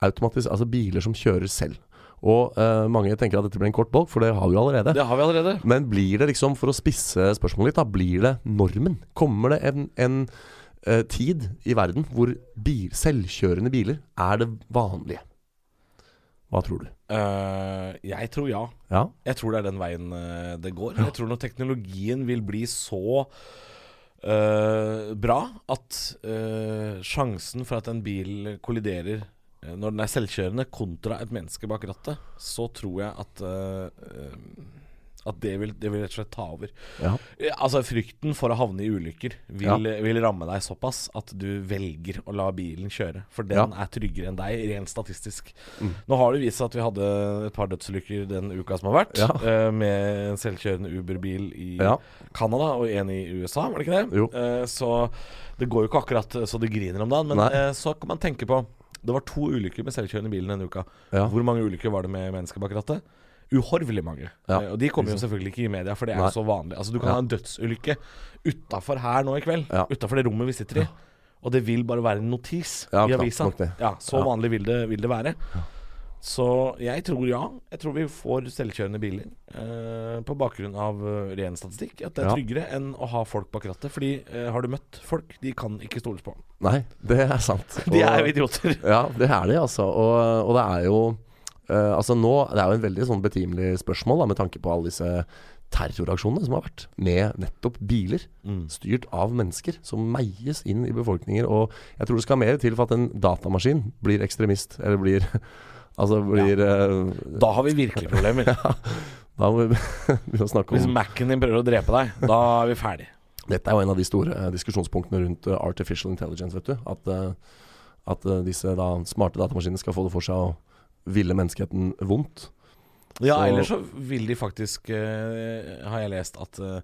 automatis altså biler som kjører selv? Og uh, mange tenker at dette blir en kort bolk, for det har vi allerede. Det har vi allerede. Men blir det liksom, for å spisse spørsmålet litt, da, blir det normen? Kommer det en, en eh, tid i verden hvor bil, selvkjørende biler er det vanlige? Hva tror du? Eh, jeg tror ja. Ja? Jeg tror det er den veien eh, det går. Jeg tror når teknologien vil bli så eh, bra at eh, sjansen for at en bil kolliderer eh, når den er selvkjørende kontra et menneske bak rattet, så tror jeg at eh, eh, at det vil, det vil rett og slett ta over. Ja. Eh, Altså Frykten for å havne i ulykker vil, Ja. vil ramme deg såpass at du velger å la bilen kjøre. For den Ja. er tryggere enn deg, rent statistisk. Mm. Nå har det vist seg at vi hadde et par dødsulykker den uka som har vært, eh, med en selvkjørende Uber-bil i Ja. Canada og en i USA, var det ikke det? Eh, så det går jo ikke akkurat så det griner om dagen. Men eh, så kan man tenke på Det var to ulykker med selvkjørende bil denne uka. Hvor mange ulykker var det med mennesker bak rattet? Uhorvelig mange. Ja, og de kommer jo selvfølgelig ikke i media, for det er jo så vanlig. Altså Du kan Ja. ha en dødsulykke utafor her nå i kveld. Ja. Utafor det rommet vi sitter i. Og det vil bare være en notis Ja, i avisa. Ja, Så vanlig vil det, vil det være. Så jeg tror ja. Jeg tror vi får selvkjørende biler eh, på bakgrunn av eh, ren statistikk. At det er Ja. tryggere enn å ha folk bak rattet. Fordi eh, har du møtt folk, de kan ikke stoles på. Nei, det er sant. [LAUGHS] De er jo idioter. Ja, det er de, altså. Og, og det er jo eh, Altså nå Det er jo en veldig sånn betimelig spørsmål da, med tanke på alle disse terroraksjonene som har vært, med nettopp biler. Mm. Styrt av mennesker som meies inn i befolkninger. Og jeg tror det skal mer til for at en datamaskin blir ekstremist, eller blir [LAUGHS] Altså blir eh, Da har vi virkelig problemer. [LAUGHS] Da må vi [LAUGHS] begynne å snakke Hvis om Mac-en din prøver å drepe deg, da er vi ferdig. Dette er jo en av de store eh, diskusjonspunktene rundt artificial intelligence, vet du. At, at disse da, smarte datamaskinene skal få det for seg å ville menneskeheten vondt. Ja, Så- eller så vil de faktisk, uh, har jeg lest, at uh,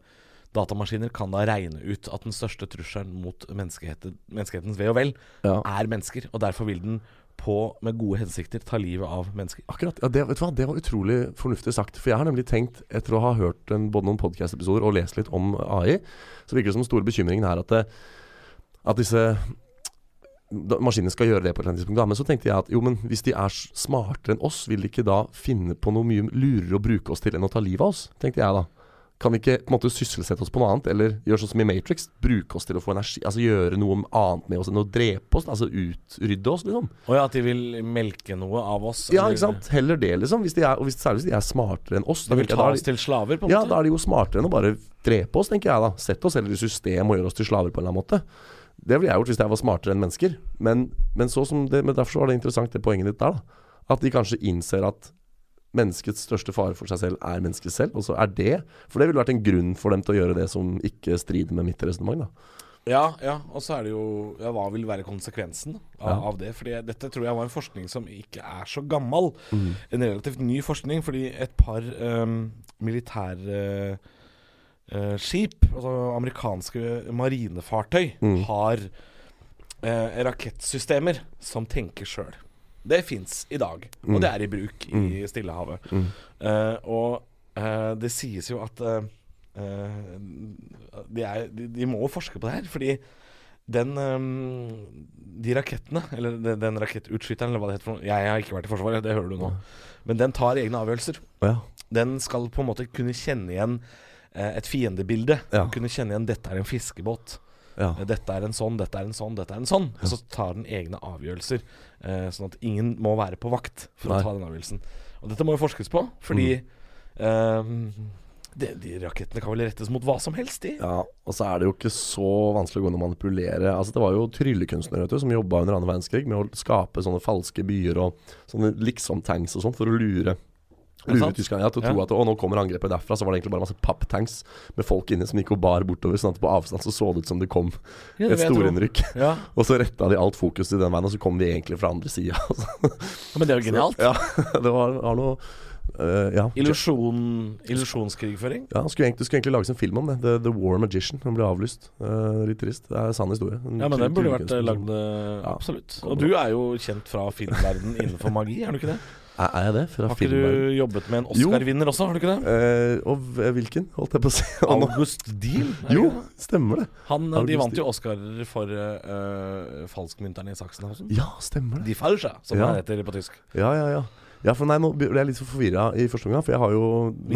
datamaskiner kan da regne ut at den største trusselen mot menneskeheten, menneskehetens ve og vel Ja. er mennesker. Og derfor vil den på, med gode hensikter, ta livet av mennesker. Akkurat. Ja, det, vet du hva? det var utrolig fornuftig sagt. For jeg har nemlig tenkt, etter å ha hørt en, både noen podcast-episoder og lest litt om AI, så virker det som den store bekymringen er at, det, at disse maskinene skal gjøre det på et eller annet tidspunkt. Da. Men så tenkte jeg at jo, men hvis de er smartere enn oss, vil de ikke da finne på noe mye lurere å bruke oss til enn å ta livet av oss? Tenkte jeg da. Kan vi ikke på en måte sysselsette oss på noe annet, eller gjøre sånn som i Matrix? Bruke oss til å få energi, altså gjøre noe annet med oss enn å drepe oss? Altså utrydde oss, liksom. Og ja, at de vil melke noe av oss. Ja, eller- ikke sant? Heller det, liksom. Hvis de er, og hvis, særlig hvis de er smartere enn oss. De vil ta jeg, oss til slaver, på en ja, måte. da er de jo smartere enn å bare drepe oss, tenker jeg da. Sette oss heller i system og gjøre oss til slaver på en eller annen måte. Det ville jeg gjort hvis jeg var smartere enn mennesker. Men, men, så som det, men derfor så var det interessant det poenget ditt der, da. At de kanskje innser at menneskets største fare for seg selv er mennesket selv. Og så er det For det ville vært en grunn for dem til å gjøre det som ikke strider med mitt resonnement. Ja, ja, og så er det jo ja, Hva vil være konsekvensen av, Ja. av det? Fordi dette tror jeg var en forskning som ikke er så gammel. Mm. En relativt ny forskning, fordi et par um, militærskip, altså amerikanske marinefartøy, Mm. har eh, rakettsystemer som tenker sjøl. Det fins i dag, og Mm. det er i bruk i Stillehavet. Mm. Eh, og eh, det sies jo at eh, eh, de, er, de, de må forske på det her, fordi den eh, De rakettene, eller den, rakettutskyteren, eller hva det heter for noe Jeg har ikke vært i Forsvaret, det hører du nå. Men den tar egne avgjørelser. Ja. Den skal på en måte kunne kjenne igjen eh, et fiendebilde. Ja. Kunne kjenne igjen 'dette er en fiskebåt'. ja. Eh, Dette er en sånn, dette er en sånn, dette er en sånn. Og så tar den egne avgjørelser. Eh, sånn at ingen må være på vakt for Nei. å ta den avgjørelsen. Og dette må jo forskes på, fordi eh, de, de rakettene kan vel rettes mot hva som helst, de. Ja, og så er det jo ikke så vanskelig å gå inn og manipulere. Altså Det var jo tryllekunstnere du, som jobba under annen verdenskrig med å skape sånne falske byer og sånne liksom-tanks og sånn for å lure Lure tyskerne ja, til å tro at å, nå kommer angrepet derfra. Så var det egentlig bare masse papptanks med folk inne som gikk og bar bortover. Sånn at på avstand så så det ut som det kom Ja, det et storinnrykk. Ja. [LAUGHS] Og så retta de alt fokus til den veien, og så kom de egentlig fra andre sida. [LAUGHS] Men det er jo genialt. Ja, [LAUGHS] det var, var noe Uh, Ja. Illusjon, illusjonskrigføring. Ja, det skulle egentlig, skulle egentlig lages en film om det. The, The War Magician. Den ble avlyst. Uh, litt trist. Det er en sann historie. En Ja, men den burde vært lagd eh. Absolutt. Og du er jo kjent fra filmverden innenfor magi, er du ikke det? Er, jeg det? Fra Har ikke filmverden? du jobbet med en Oscar-vinner også, har du ikke det? Eh, og hvilken, holdt jeg på å si? [LAUGHS] August Deal? Jo, stemmer det. Han, eh, de vant jo Oscar for uh, falskmynterne i Sachsenhausen. Ja, stemmer det. De Falsche, som Ja. det heter på tysk. Ja, ja, ja. Ja, for nei, Nå ble jeg litt forvirra i første omgang, for jeg har jo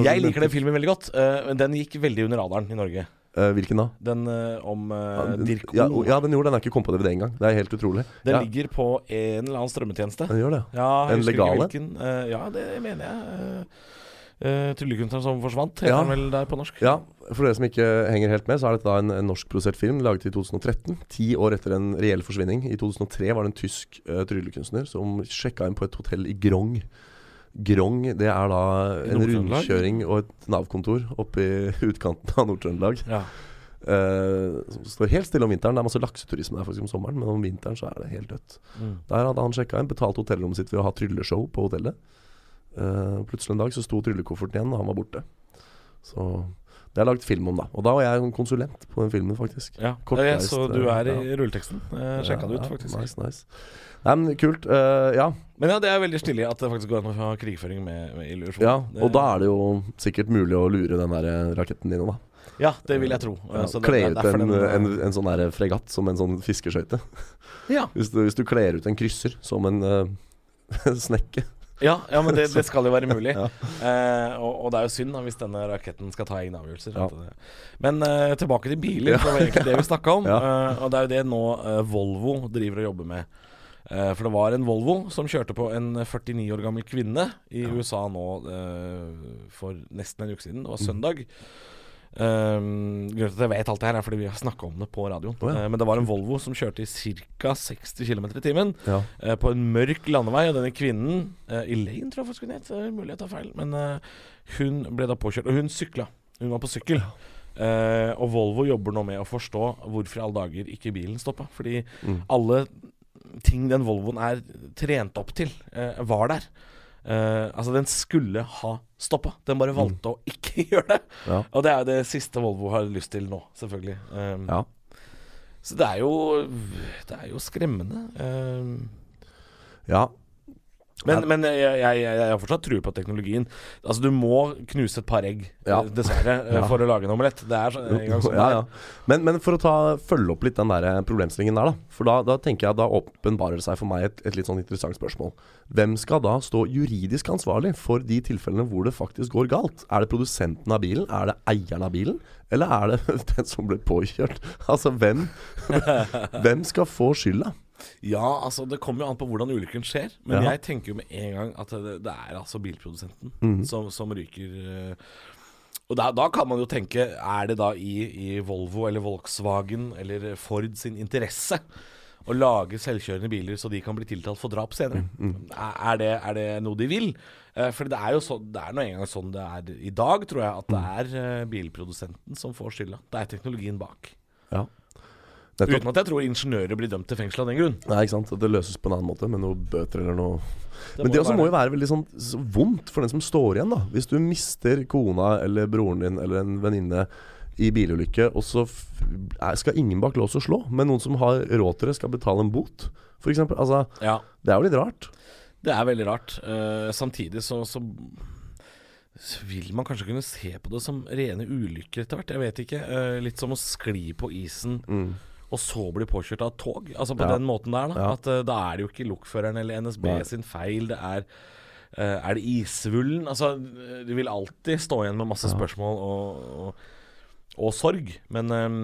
Jeg liker den filmen veldig godt. Uh, den gikk veldig under radaren i Norge. Eh, hvilken da? Den eh, om uh, Dirko. ja, ja, den gjorde den. er ikke kommet på DVD engang. Det er helt utrolig. Den ja, ligger på en eller annen strømmetjeneste. den gjør det. Ja, En legale? Eh, ja, det mener jeg. Uh, Tryllekunstneren som forsvant, heter Ja. han vel der på norsk? Ja, For dere som ikke henger helt med, så er dette da en, en norskprodusert film laget i 2013. Ti år etter en reell forsvinning. I 2003 var det en tysk uh, tryllekunstner som sjekka inn på et hotell i Grong. Grong det er da en rundkjøring og et Nav-kontor oppe i utkanten av Nord-Trøndelag. Ja. Uh, som står helt stille om vinteren. Det er masse lakseturisme der faktisk om sommeren, men om vinteren så er det helt dødt. Mm. Der hadde han sjekka inn, betalt hotellrommet sitt ved å ha trylleshow på hotellet. Uh, plutselig en dag så sto tryllekofferten igjen, og han var borte. Så det er lagd film om, da. Og da var jeg en konsulent på den filmen, faktisk. Ja, Kortreist, så du er i ja. rulleteksten. Jeg sjekka det ut, faktisk. Nice, nice. Nei, men kult. Uh, ja. Men ja, det er veldig stilig at det faktisk går an å ha krigføring med, med illusjon. ja. Og da er det jo sikkert mulig å lure den der eh, raketten din òg, da. Ja, det vil jeg tro. Ja, det- Kle ut en, den, eh, en, en sånn fregatt som en sånn fiskeskøyte. ja. [LAUGHS] Hvis, du- hvis du kler ut en krysser som en uh, [LAUGHS] snekke. Ja, ja, men det, det skal jo være mulig. [LAUGHS] Ja. Eh, og, og det er jo synd da hvis denne raketten skal ta egne avgjørelser. Ja. Men eh, tilbake til biler, for det var egentlig det vi snakka om. [LAUGHS] Eh, og det er jo det nå eh, Volvo driver og jobber med. Eh, for det var en Volvo som kjørte på en 49 år gammel kvinne i USA nå eh, for nesten en uke siden. Det var søndag. Um, grunnen til at jeg vet alt det her, er fordi vi har snakka om det på radioen. Oh, ja. uh, men det var en Volvo som kjørte i ca. 60 km i timen Ja. uh, på en mørk landevei. Og denne kvinnen, uh, Elaine tror jeg hun het, eh, mulig jeg tar feil, men hun ble da påkjørt. Og hun sykla. Hun var på sykkel. Og Volvo jobber nå med å forstå hvorfor i alle dager ikke bilen stoppa. Fordi Mm. alle ting den Volvoen er trent opp til, var der. Altså, den skulle ha stoppa. Den bare valgte å ikke [LAUGHS] gjøre det. Ja. Og det er det siste Volvo har lyst til nå, selvfølgelig. Um, ja. Så det er jo Det er jo skremmende. Um, ja. Men, men jeg, jeg, jeg, jeg har fortsatt tro på teknologien. Altså Du må knuse et par egg, Ja. eh, dessverre, eh, Ja. for å lage en omelett. Det er en gang sånn ja, ja. Men, men for å ta, følge opp litt den der problemstillingen der, da. For da, da tenker jeg da åpenbarer det seg for meg et, et litt sånn interessant spørsmål. Hvem skal da stå juridisk ansvarlig for de tilfellene hvor det faktisk går galt? Er det produsenten av bilen? Er det eieren av bilen? Eller er det [LAUGHS] den som ble påkjørt? Altså, hvem, [LAUGHS] hvem skal få skylda? Ja, altså det kommer jo an på hvordan ulykken skjer. Men Ja. jeg tenker jo med en gang at det, det er altså bilprodusenten Mhm. som, som ryker. eh. Og da, da kan man jo tenke Er det da i, i Volvo eller Volkswagen eller Ford sin interesse å lage selvkjørende biler så de kan bli tiltalt for drap senere? Er, er, det, er det noe de vil? Eh, for det er jo så, det er nå engang sånn det er i dag, tror jeg, at det er eh, bilprodusenten som får skylda. Det er teknologien bak. Ja. Nettopp. Uten at jeg tror ingeniører blir dømt til fengsel av den grunn. Nei, ikke sant. Det løses på en annen måte, med noe bøter eller noe Det Men det også må jo være veldig sånn så vondt for den som står igjen, da. Hvis du mister kona eller broren din eller en venninne i bilulykke, og så skal ingen bak lås og slå, men noen som har råd til det, skal betale en bot, f.eks. Altså, Ja, det er jo litt rart. det er veldig rart. Uh, samtidig så, så så vil man kanskje kunne se på det som rene ulykker etter hvert. Jeg vet ikke. Uh, litt som å skli på isen og så bli påkjørt av et tog. Altså på. Ja. den måten der, da. Ja. At eh, da er det jo ikke lokføreren eller NSB Nei. sin feil. Det er uh, Er det isvullen? Altså, eh, du vil alltid stå igjen med masse spørsmål og, og, og sorg. Men um,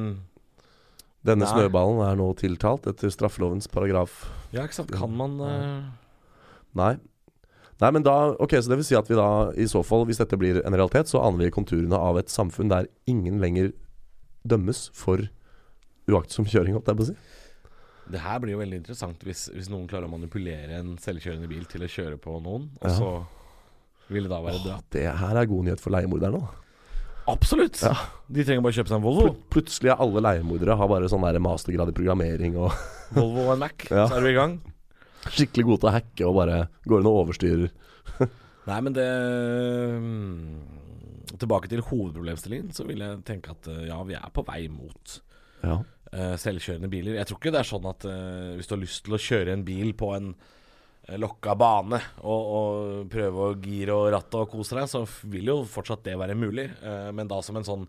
Denne Nei. snøballen er nå tiltalt etter straffelovens paragraf ja, ikke sant. Kan man uh... Nei. Nei, men da Ok, så det vil si at vi da i så fall, hvis dette blir en realitet, så aner vi konturene av et samfunn der ingen lenger dømmes for uaktsom kjøring, holdt jeg på å si. Det her blir jo veldig interessant hvis, hvis noen klarer å manipulere en selvkjørende bil til å kjøre på noen, og Ja. så vil det da være død. Det her er god nyhet for leiemorderne. Absolutt! Ja. De trenger bare kjøpe seg en Volvo. Pl plutselig er alle leiemordere har bare sånn mastergrad i programmering og [LAUGHS] Volvo og en Mac, Ja. så er du i gang. skikkelig gode til å hacke og bare går inn og overstyrer. [LAUGHS] Nei, men det mm, Tilbake til hovedproblemstillingen, så vil jeg tenke at eh, ja, vi er på vei mot Ja. Eh, selvkjørende biler. Jeg tror ikke det er sånn at eh, hvis du har lyst til å kjøre en bil på en eh, lokka bane og, og prøve å gire og ratte og kose deg, så vil jo fortsatt det være mulig. Men da som en sånn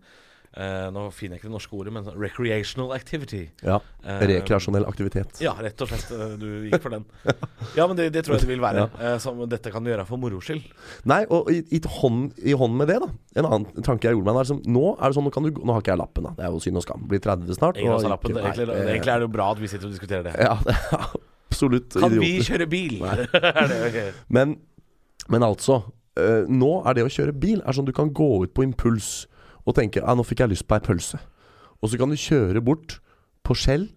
eh, Nå finner jeg ikke det norske ordet, men sånn recreational activity. ja. Eh, Rekreasjonell aktivitet. Ja, rett og slett. eh, Du gikk for den. [LAUGHS] Ja, men det, det tror jeg det vil være. Ja. Som dette kan du gjøre for moro skyld. Nei, og i, i, hånd, i hånd med det, da. En annen tanke jeg gjorde meg, liksom, nå er det sånn, nå, kan du, nå har ikke jeg lappen, da. Det er jo synd og skam. Blir 30 snart. Ingen og lappen. ikke- nei, egentlig, nei, egentlig er det jo bra at vi sitter og diskuterer det. [LAUGHS] Ja, det er absolutt Kan vi kjøre bil? [LAUGHS] det Men, men altså, nå er det å kjøre bil er sånn du kan gå ut på impuls og tenker at nå fikk jeg lyst på ei pølse. Og så kan du kjøre bort på Skjell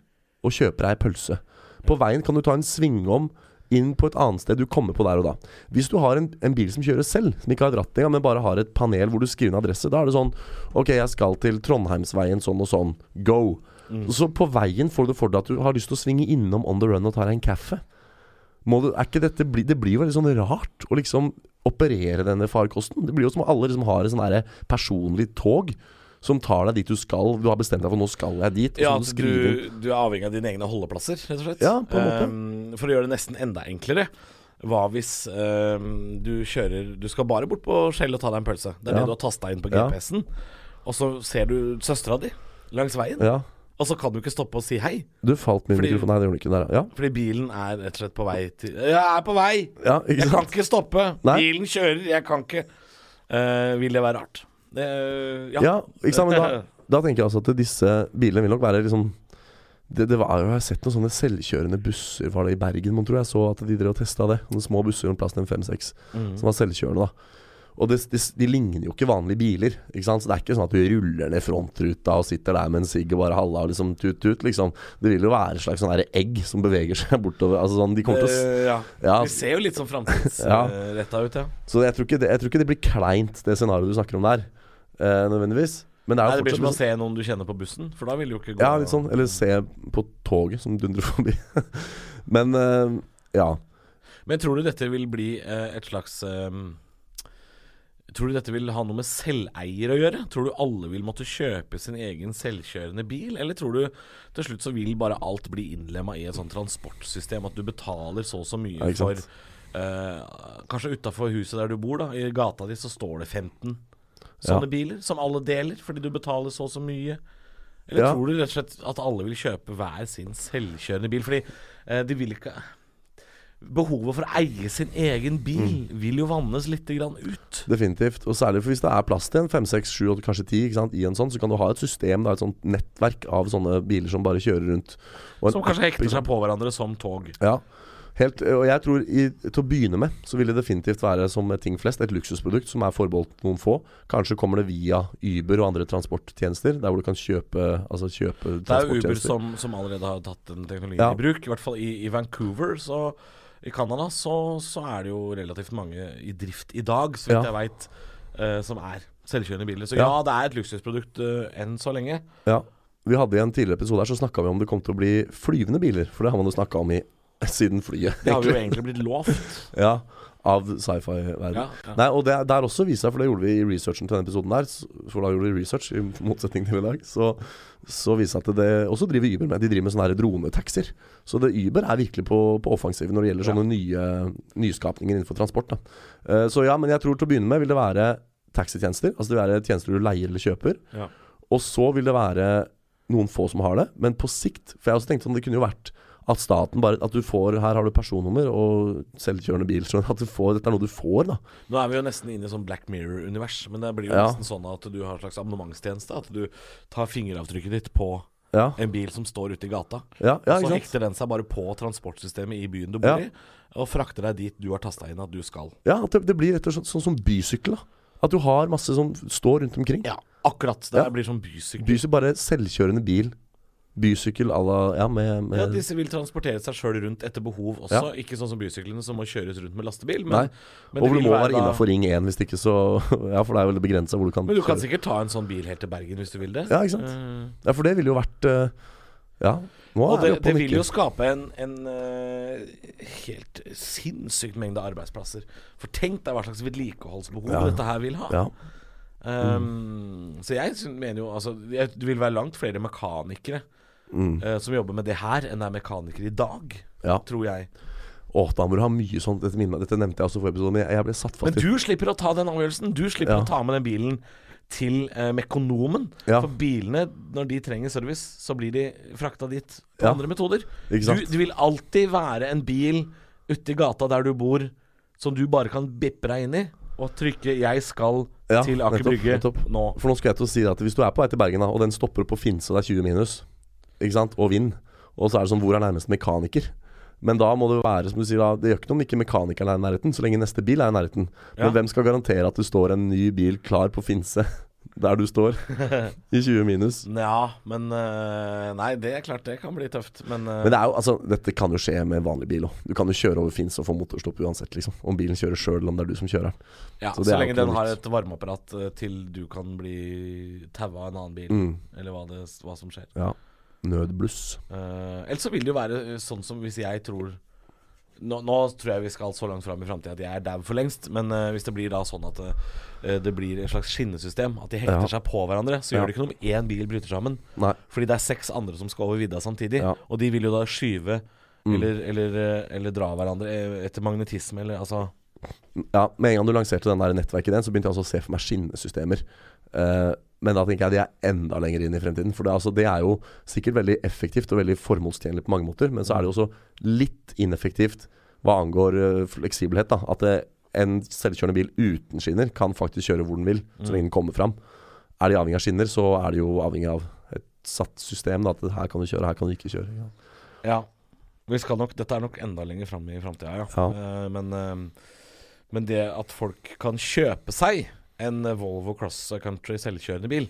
og kjøpe deg ei pølse. På veien kan du ta en svingom inn på et annet sted du kommer på der og da. Hvis du har en, en bil som kjører selv, som ikke har et ratt engang, men bare har et panel hvor du skriver en adresse, da er det sånn Ok, jeg skal til Trondheimsveien sånn og sånn. Go. Så på veien får du for deg at du har lyst til å svinge innom on the run og ta deg en kaffe. Må du, er ikke dette bli, Det blir jo veldig sånn rart å liksom operere denne farkosten. Det blir jo som om alle liksom har et sånn personlig tog som tar deg dit du skal. Du har bestemt deg for 'nå skal jeg dit'. Ja, så du du, du er avhengig av dine egne holdeplasser, rett og slett. Ja, på en måte. Ehm, for å gjøre det nesten enda enklere. Hva hvis um, du kjører Du skal bare bort på Skjell og ta deg en pølse. Det er Ja. det du har tasta inn på Ja. GPS-en. Og så ser du søstera di langs veien, Ja. Og så kan du ikke stoppe og si hei. Du falt min Fordi- mikrofon. Nei, det gjorde du ikke. Der, ja. Fordi bilen er rett og slett på vei til Jeg er på vei! ja, Jeg kan ikke stoppe! Nei. Bilen kjører, jeg kan ikke. Uh, vil det være rart? Det, ja. Ja, ikke sant. Men da, [LAUGHS] da tenker jeg altså at disse bilene vil nok være liksom det, det var jo, Jeg har sett noen sånne selvkjørende busser Var det i Bergen, man tror jeg så at de drev og testa det. Noen små busser om plass til fem-seks Mm. som var selvkjørende. da Og det, det, de ligner jo ikke vanlige biler. Ikke sant? Så det er ikke sånn at du ruller ned frontruta og sitter der med en sigg og bare halla og liksom tut-tut. Liksom. Det vil jo være et slags sånn egg som beveger seg [LAUGHS] bortover. Altså sånn, de kommer til å Eh, ja. Ja. Det ser jo litt sånn framtidsretta [LAUGHS] ut, ja. Så jeg tror, det, jeg tror ikke det blir kleint, det scenarioet du snakker om der. Eh, nødvendigvis. Men det Nei, det blir som å se noen du kjenner på bussen, for da vil det jo ikke gå Ja, litt sånn. Eller se på toget som dundrer forbi. [LAUGHS] Men eh, ja. Men tror du dette vil bli eh, et slags eh, Tror du dette vil ha noe med selveier å gjøre? Tror du alle vil måtte kjøpe sin egen selvkjørende bil? Eller tror du til slutt så vil bare alt bli innlemma i et sånt transportsystem? At du betaler så og så mye Ja, for eh, Kanskje utafor huset der du bor, da, i gata di, så står det 15 sånne Ja. biler som alle deler fordi du betaler så og så mye. Eller Ja. tror du rett og slett at alle vil kjøpe hver sin selvkjørende bil? Fordi uh, de vil ikke Behovet for å eie sin egen bil Mm. vil jo vannes litt grann ut. Definitivt. Og særlig for hvis det er plass til en fem, seks, sju, kanskje ti i en sånn, så kan du ha et system, da, et sånt nettverk av sånne biler som bare kjører rundt. Som kanskje hekter seg på hverandre som tog. Ja. Helt, og jeg tror i, Til å begynne med så vil det definitivt være som ting flest et luksusprodukt som er forbeholdt noen få. Kanskje kommer det via Uber og andre transporttjenester, der hvor du kan kjøpe Altså kjøpe Det er Uber som, som allerede har tatt den teknologien Ja. i bruk. I hvert fall i, i Vancouver, så i Canada, så, så er det jo relativt mange i drift i dag, så vidt jeg veit, som er selvkjørende biler. Så ja, det er et luksusprodukt uh, enn så lenge. Ja. Vi hadde I en tidligere episode her så snakka vi om det kom til å bli flyvende biler. For det har man jo snakka om i [LAUGHS] siden flyet. Det har vi jo egentlig blitt lovt. Ja, av sci-fi-verden. Ja, ja. Nei, og det, der også viser seg, for det gjorde vi i researchen til denne episoden der, for da gjorde vi research, i motsetning til i dag, så, så viser det at det også driver Uber med. De driver med sånne her dronetaxier. Så det Uber er virkelig på, på offensiven når det gjelder Ja. sånne nye nyskapninger innenfor transport. Eh, så ja, men jeg tror til å begynne med vil det være taxitjenester. Altså det vil være tjenester du leier eller kjøper. Ja. Og så vil det være noen få som har det, men på sikt For jeg har også tenkt sånn, det kunne jo vært at staten bare At du får Her har du personnummer og selvkjørende bil. Sånn at du får, dette er noe du får, da. Nå er vi jo nesten inne i sånn Black Mirror-univers, men det blir jo Ja. nesten sånn at du har en slags abonnementstjeneste. At du tar fingeravtrykket ditt på Ja, en bil som står ute i gata. ja, ja og så hekter den seg bare på transportsystemet i byen du bor i, og frakter deg dit du har tasta inn at du skal. Ja, det, det blir rett og slett sånn som bysykkel. da At du har masse som står rundt omkring. Ja, akkurat. Det blir sånn bysykkel. Bysykkel, bare selvkjørende bil. Bysykkel à la Ja, med, med Ja, Disse vil transportere seg sjøl rundt etter behov også. Ja. Ikke sånn som bysyklene som må kjøres rundt med lastebil. Men, men, Og du må være være innafor Ring 1 hvis ikke så [LAUGHS] Ja, for det er veldig begrensa hvor du kan Men du kan kjøre. sikkert ta en sånn bil helt til Bergen hvis du vil det. Ja, ikke sant. Mm. Ja, for det ville jo vært eh, Ja, nå og er det, det vil jo skape en, en uh, helt sinnssykt mengde arbeidsplasser. For tenk deg hva slags vedlikeholdsbehov Ja. dette her vil ha. Ja. Um, Så jeg mener jo altså, jeg, Det vil være langt flere mekanikere Mm, uh, som jobber med det her, enn det er mekanikere i dag, ja. tror jeg. Å, da må du ha mye sånt. Dette, minner, dette nevnte jeg også for forrige episode, men jeg, jeg ble satt fast Men du slipper å ta den avgjørelsen. Du slipper Ja. å ta med den bilen til eh, Mekonomen. Ja. For bilene, når de trenger service, så blir de frakta dit på Ja. andre metoder. Du, det vil alltid være en bil ute i gata der du bor, som du bare kan bippe deg inn i. Og trykke 'jeg skal Ja, til Aker Brygge nå'. For nå skal jeg til å si at hvis du er på vei til Bergen, da og den stopper på Finse, det er 20 minus, ikke sant, og vind, og så er det sånn Hvor er nærmeste mekaniker? Men da må det være som du sier da Det gjør ikke noe om ikke mekanikeren er i nærheten, så lenge neste bil er i nærheten. Ja. Men hvem skal garantere at det står en ny bil klar på Finse [LAUGHS] der du står, [LAUGHS] i 20 minus? Ja, men eh, Nei, det er klart det kan bli tøft. Men, eh, Men det er jo, altså, dette kan jo skje med vanlig bil òg. Du kan jo kjøre over Finse og få motorstopp uansett, liksom. Om bilen kjører sjøl, eller om det er du som kjører den. ja, så så, lenge den har et varmeapparat eh, til du kan bli taua av en annen bil, Mm. eller hva, det, hva som skjer. Ja. Nødbluss. Uh, ellers så vil det jo være eh, sånn som hvis jeg tror nå, nå tror jeg vi skal så langt fram i framtida at jeg er dau for lengst. Men uh, hvis det blir da sånn at uh, det blir et slags skinnesystem, at de hekter Ja. seg på hverandre, så Ja. gjør det ikke noe om én bil bryter sammen. Nei. Fordi det er seks andre som skal over vidda samtidig. Ja. Og de vil jo da skyve Mm. eller, eller, eller dra hverandre etter magnetisme, eller altså Ja, Med en gang du lanserte den der nettverket den, så begynte jeg også å se for meg skinnesystemer. Eh, men da tenker jeg de er enda lenger inn i fremtiden. For det, altså, det er jo sikkert veldig effektivt og veldig formålstjenlig på mange måter. Men så er det jo også litt ineffektivt hva angår uh, fleksibelhet. da At det, en selvkjørende bil uten skinner kan faktisk kjøre hvor den vil, så lenge den kommer fram. Er de avhengig av skinner, så er de jo avhengig av et satt system. Da, at her kan du kjøre, her kan du ikke kjøre. Ja. Ja. Vi skal nok, dette er nok enda lenger fram i framtida, ja. Ja. Uh, men, uh, men det at folk kan kjøpe seg en Volvo Cross Country selvkjørende bil,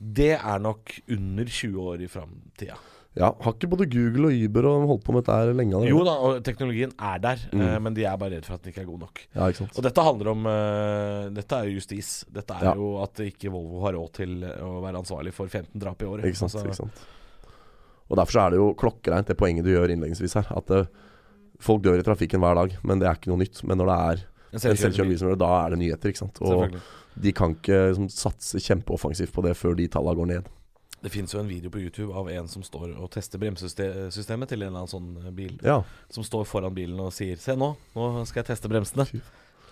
det er nok under 20 år i framtida. ja, Har ikke både Google og Uber og holdt på med dette lenge? Eller? Jo da, og teknologien er der, Mm. eh, men de er bare redd for at den ikke er god nok. Ja, ikke sant. Og dette handler om eh, Dette er jo justis. Dette er Ja. jo at ikke Volvo har råd til å være ansvarlig for 15 drap i året. Ikke sant, Altså, ikke sant. Og Derfor så er det jo klokkereint det poenget du gjør innledningsvis her. At eh, folk dør i trafikken hver dag, men det er ikke noe nytt. Men når det er En en selvkjørende bil da er det nyheter. ikke sant? Og de kan ikke liksom, satse kjempeoffensivt på det før de tallene går ned. Det fins jo en video på YouTube av en som står og tester bremsesystemet til en eller annen sånn eh, bil. Ja. Som står foran bilen og sier 'se nå, nå skal jeg teste bremsene'.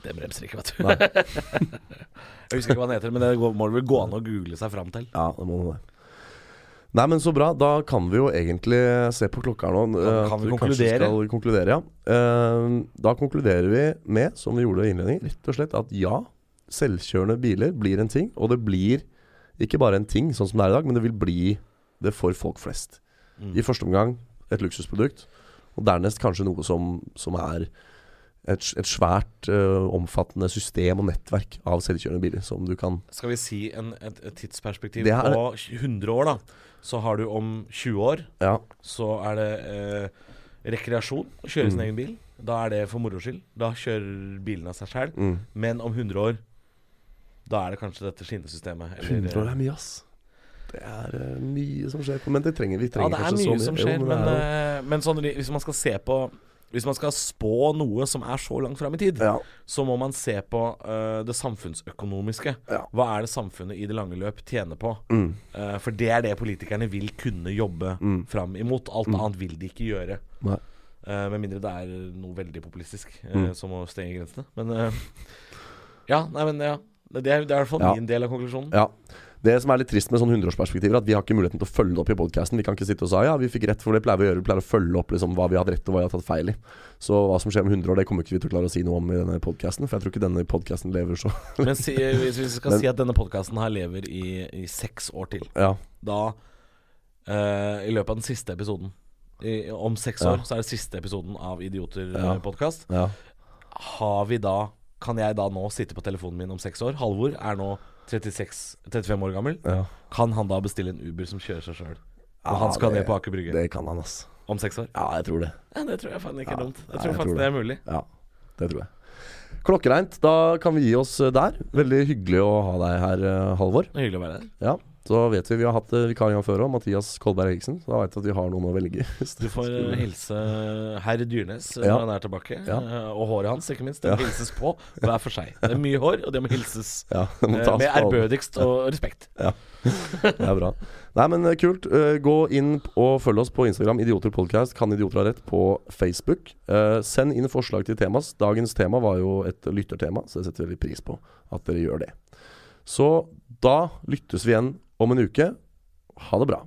Det bremser ikke, vet du. [LAUGHS] Jeg husker ikke hva den heter, men det må det vel gå an å google seg fram til. ja, det må det. Nei, men så bra. Da kan vi jo egentlig se på klokka nå. Da kan vi, vi kanskje konkludere? Skal konkludere, ja. Eh, da konkluderer vi med, som vi gjorde i innledningen, rett og slett at ja, selvkjørende biler blir en ting. Og det blir ikke bare en ting sånn som det er i dag, men det vil bli det for folk flest. Mm. I første omgang et luksusprodukt, og dernest kanskje noe som, som er et, et svært uh, omfattende system og nettverk av selvkjørende biler som du kan Skal vi si en, et, et tidsperspektiv er- på 100 år, da. Så har du om 20 år, Ja, så er det eh, rekreasjon. Å kjøre sin Mm. egen bil. Da er det for moro skyld. Da kjører bilen av seg sjæl. mm. Men om 100 år, da er det kanskje dette skinnesystemet. eller- 100 år er mye, ass. Det er uh, mye som skjer. Men det trenger vi Ja, trenger det er kanskje så mye som Jo, skjer, men, det er jo- eh, men sånn, hvis man skal se på Hvis man skal spå noe som er så langt fram i tid, Ja. så må man se på uh, det samfunnsøkonomiske. Ja. Hva er det samfunnet i det lange løp tjener på? Mm. Uh, for det er det politikerne vil kunne jobbe fram imot. Alt annet vil de ikke gjøre. Eh, med mindre det er noe veldig populistisk, Mm. som å stenge grensene. Men Ja, nei, men ja. Det er, det er i hvert fall min del av konklusjonen. Ja. Det som er litt trist med sånn 100-årsperspektiver, er at vi har ikke muligheten til å følge det opp i podkasten. Vi kan ikke sitte og si ja, vi fikk rett, for det pleier vi å gjøre. Vi pleier å følge opp liksom, hva vi har hatt rett og hva vi har tatt feil i. Så hva som skjer om 100 år, det kommer ikke vi til å klare å si noe om i denne podkasten. For jeg tror ikke denne podkasten lever så [LAUGHS] Men si, hvis vi skal Men- si at denne podkasten her lever i, i seks år til, Ja. da uh, I løpet av den siste episoden i, Om seks Ja. år så er det siste episoden av Idioter-podkast. ja. Har vi da Kan jeg da nå sitte på telefonen min om seks år? Halvor er nå 36, 35 år gammel. ja. Kan han da bestille en Uber som kjører seg sjøl? Ja, Og han skal det- ned på Aker Brygge Det kan han, ass. om seks år? Ja, jeg tror det. Ja, Det tror jeg faen ikke er Ja. dumt. Jeg Nei, tror jeg faktisk tror det er mulig. Ja, det tror jeg. Klokkereint. Da kan vi gi oss eh, der. Veldig hyggelig å ha deg her, eh, Halvor. Det hyggelig å være her. Ja, så vet vi Vi har hatt eh, vikar en gang før òg, Mathias Kolberg Eriksen. Så da vet vi at vi har noen å velge. [LAUGHS] Du får eh, hilse herr Dyrnes når Ja. han er tilbake. Ja. eh, Og håret hans, ikke minst. Det må hilses på hver for seg. Det er mye hår, og det må hilses [LAUGHS] Ja, det må eh, med ærbødigst og respekt. [LAUGHS] Ja. Det er bra. Nei, men eh, kult. Eh, Gå inn og følg oss på Instagram. Idioter podcast. Kan idioter ha rett på Facebook. Eh, Send inn forslag til temas. Dagens tema var jo et lyttertema, så det setter vi pris på at dere gjør det. Så da lyttes vi igjen om en uke. Ha det bra.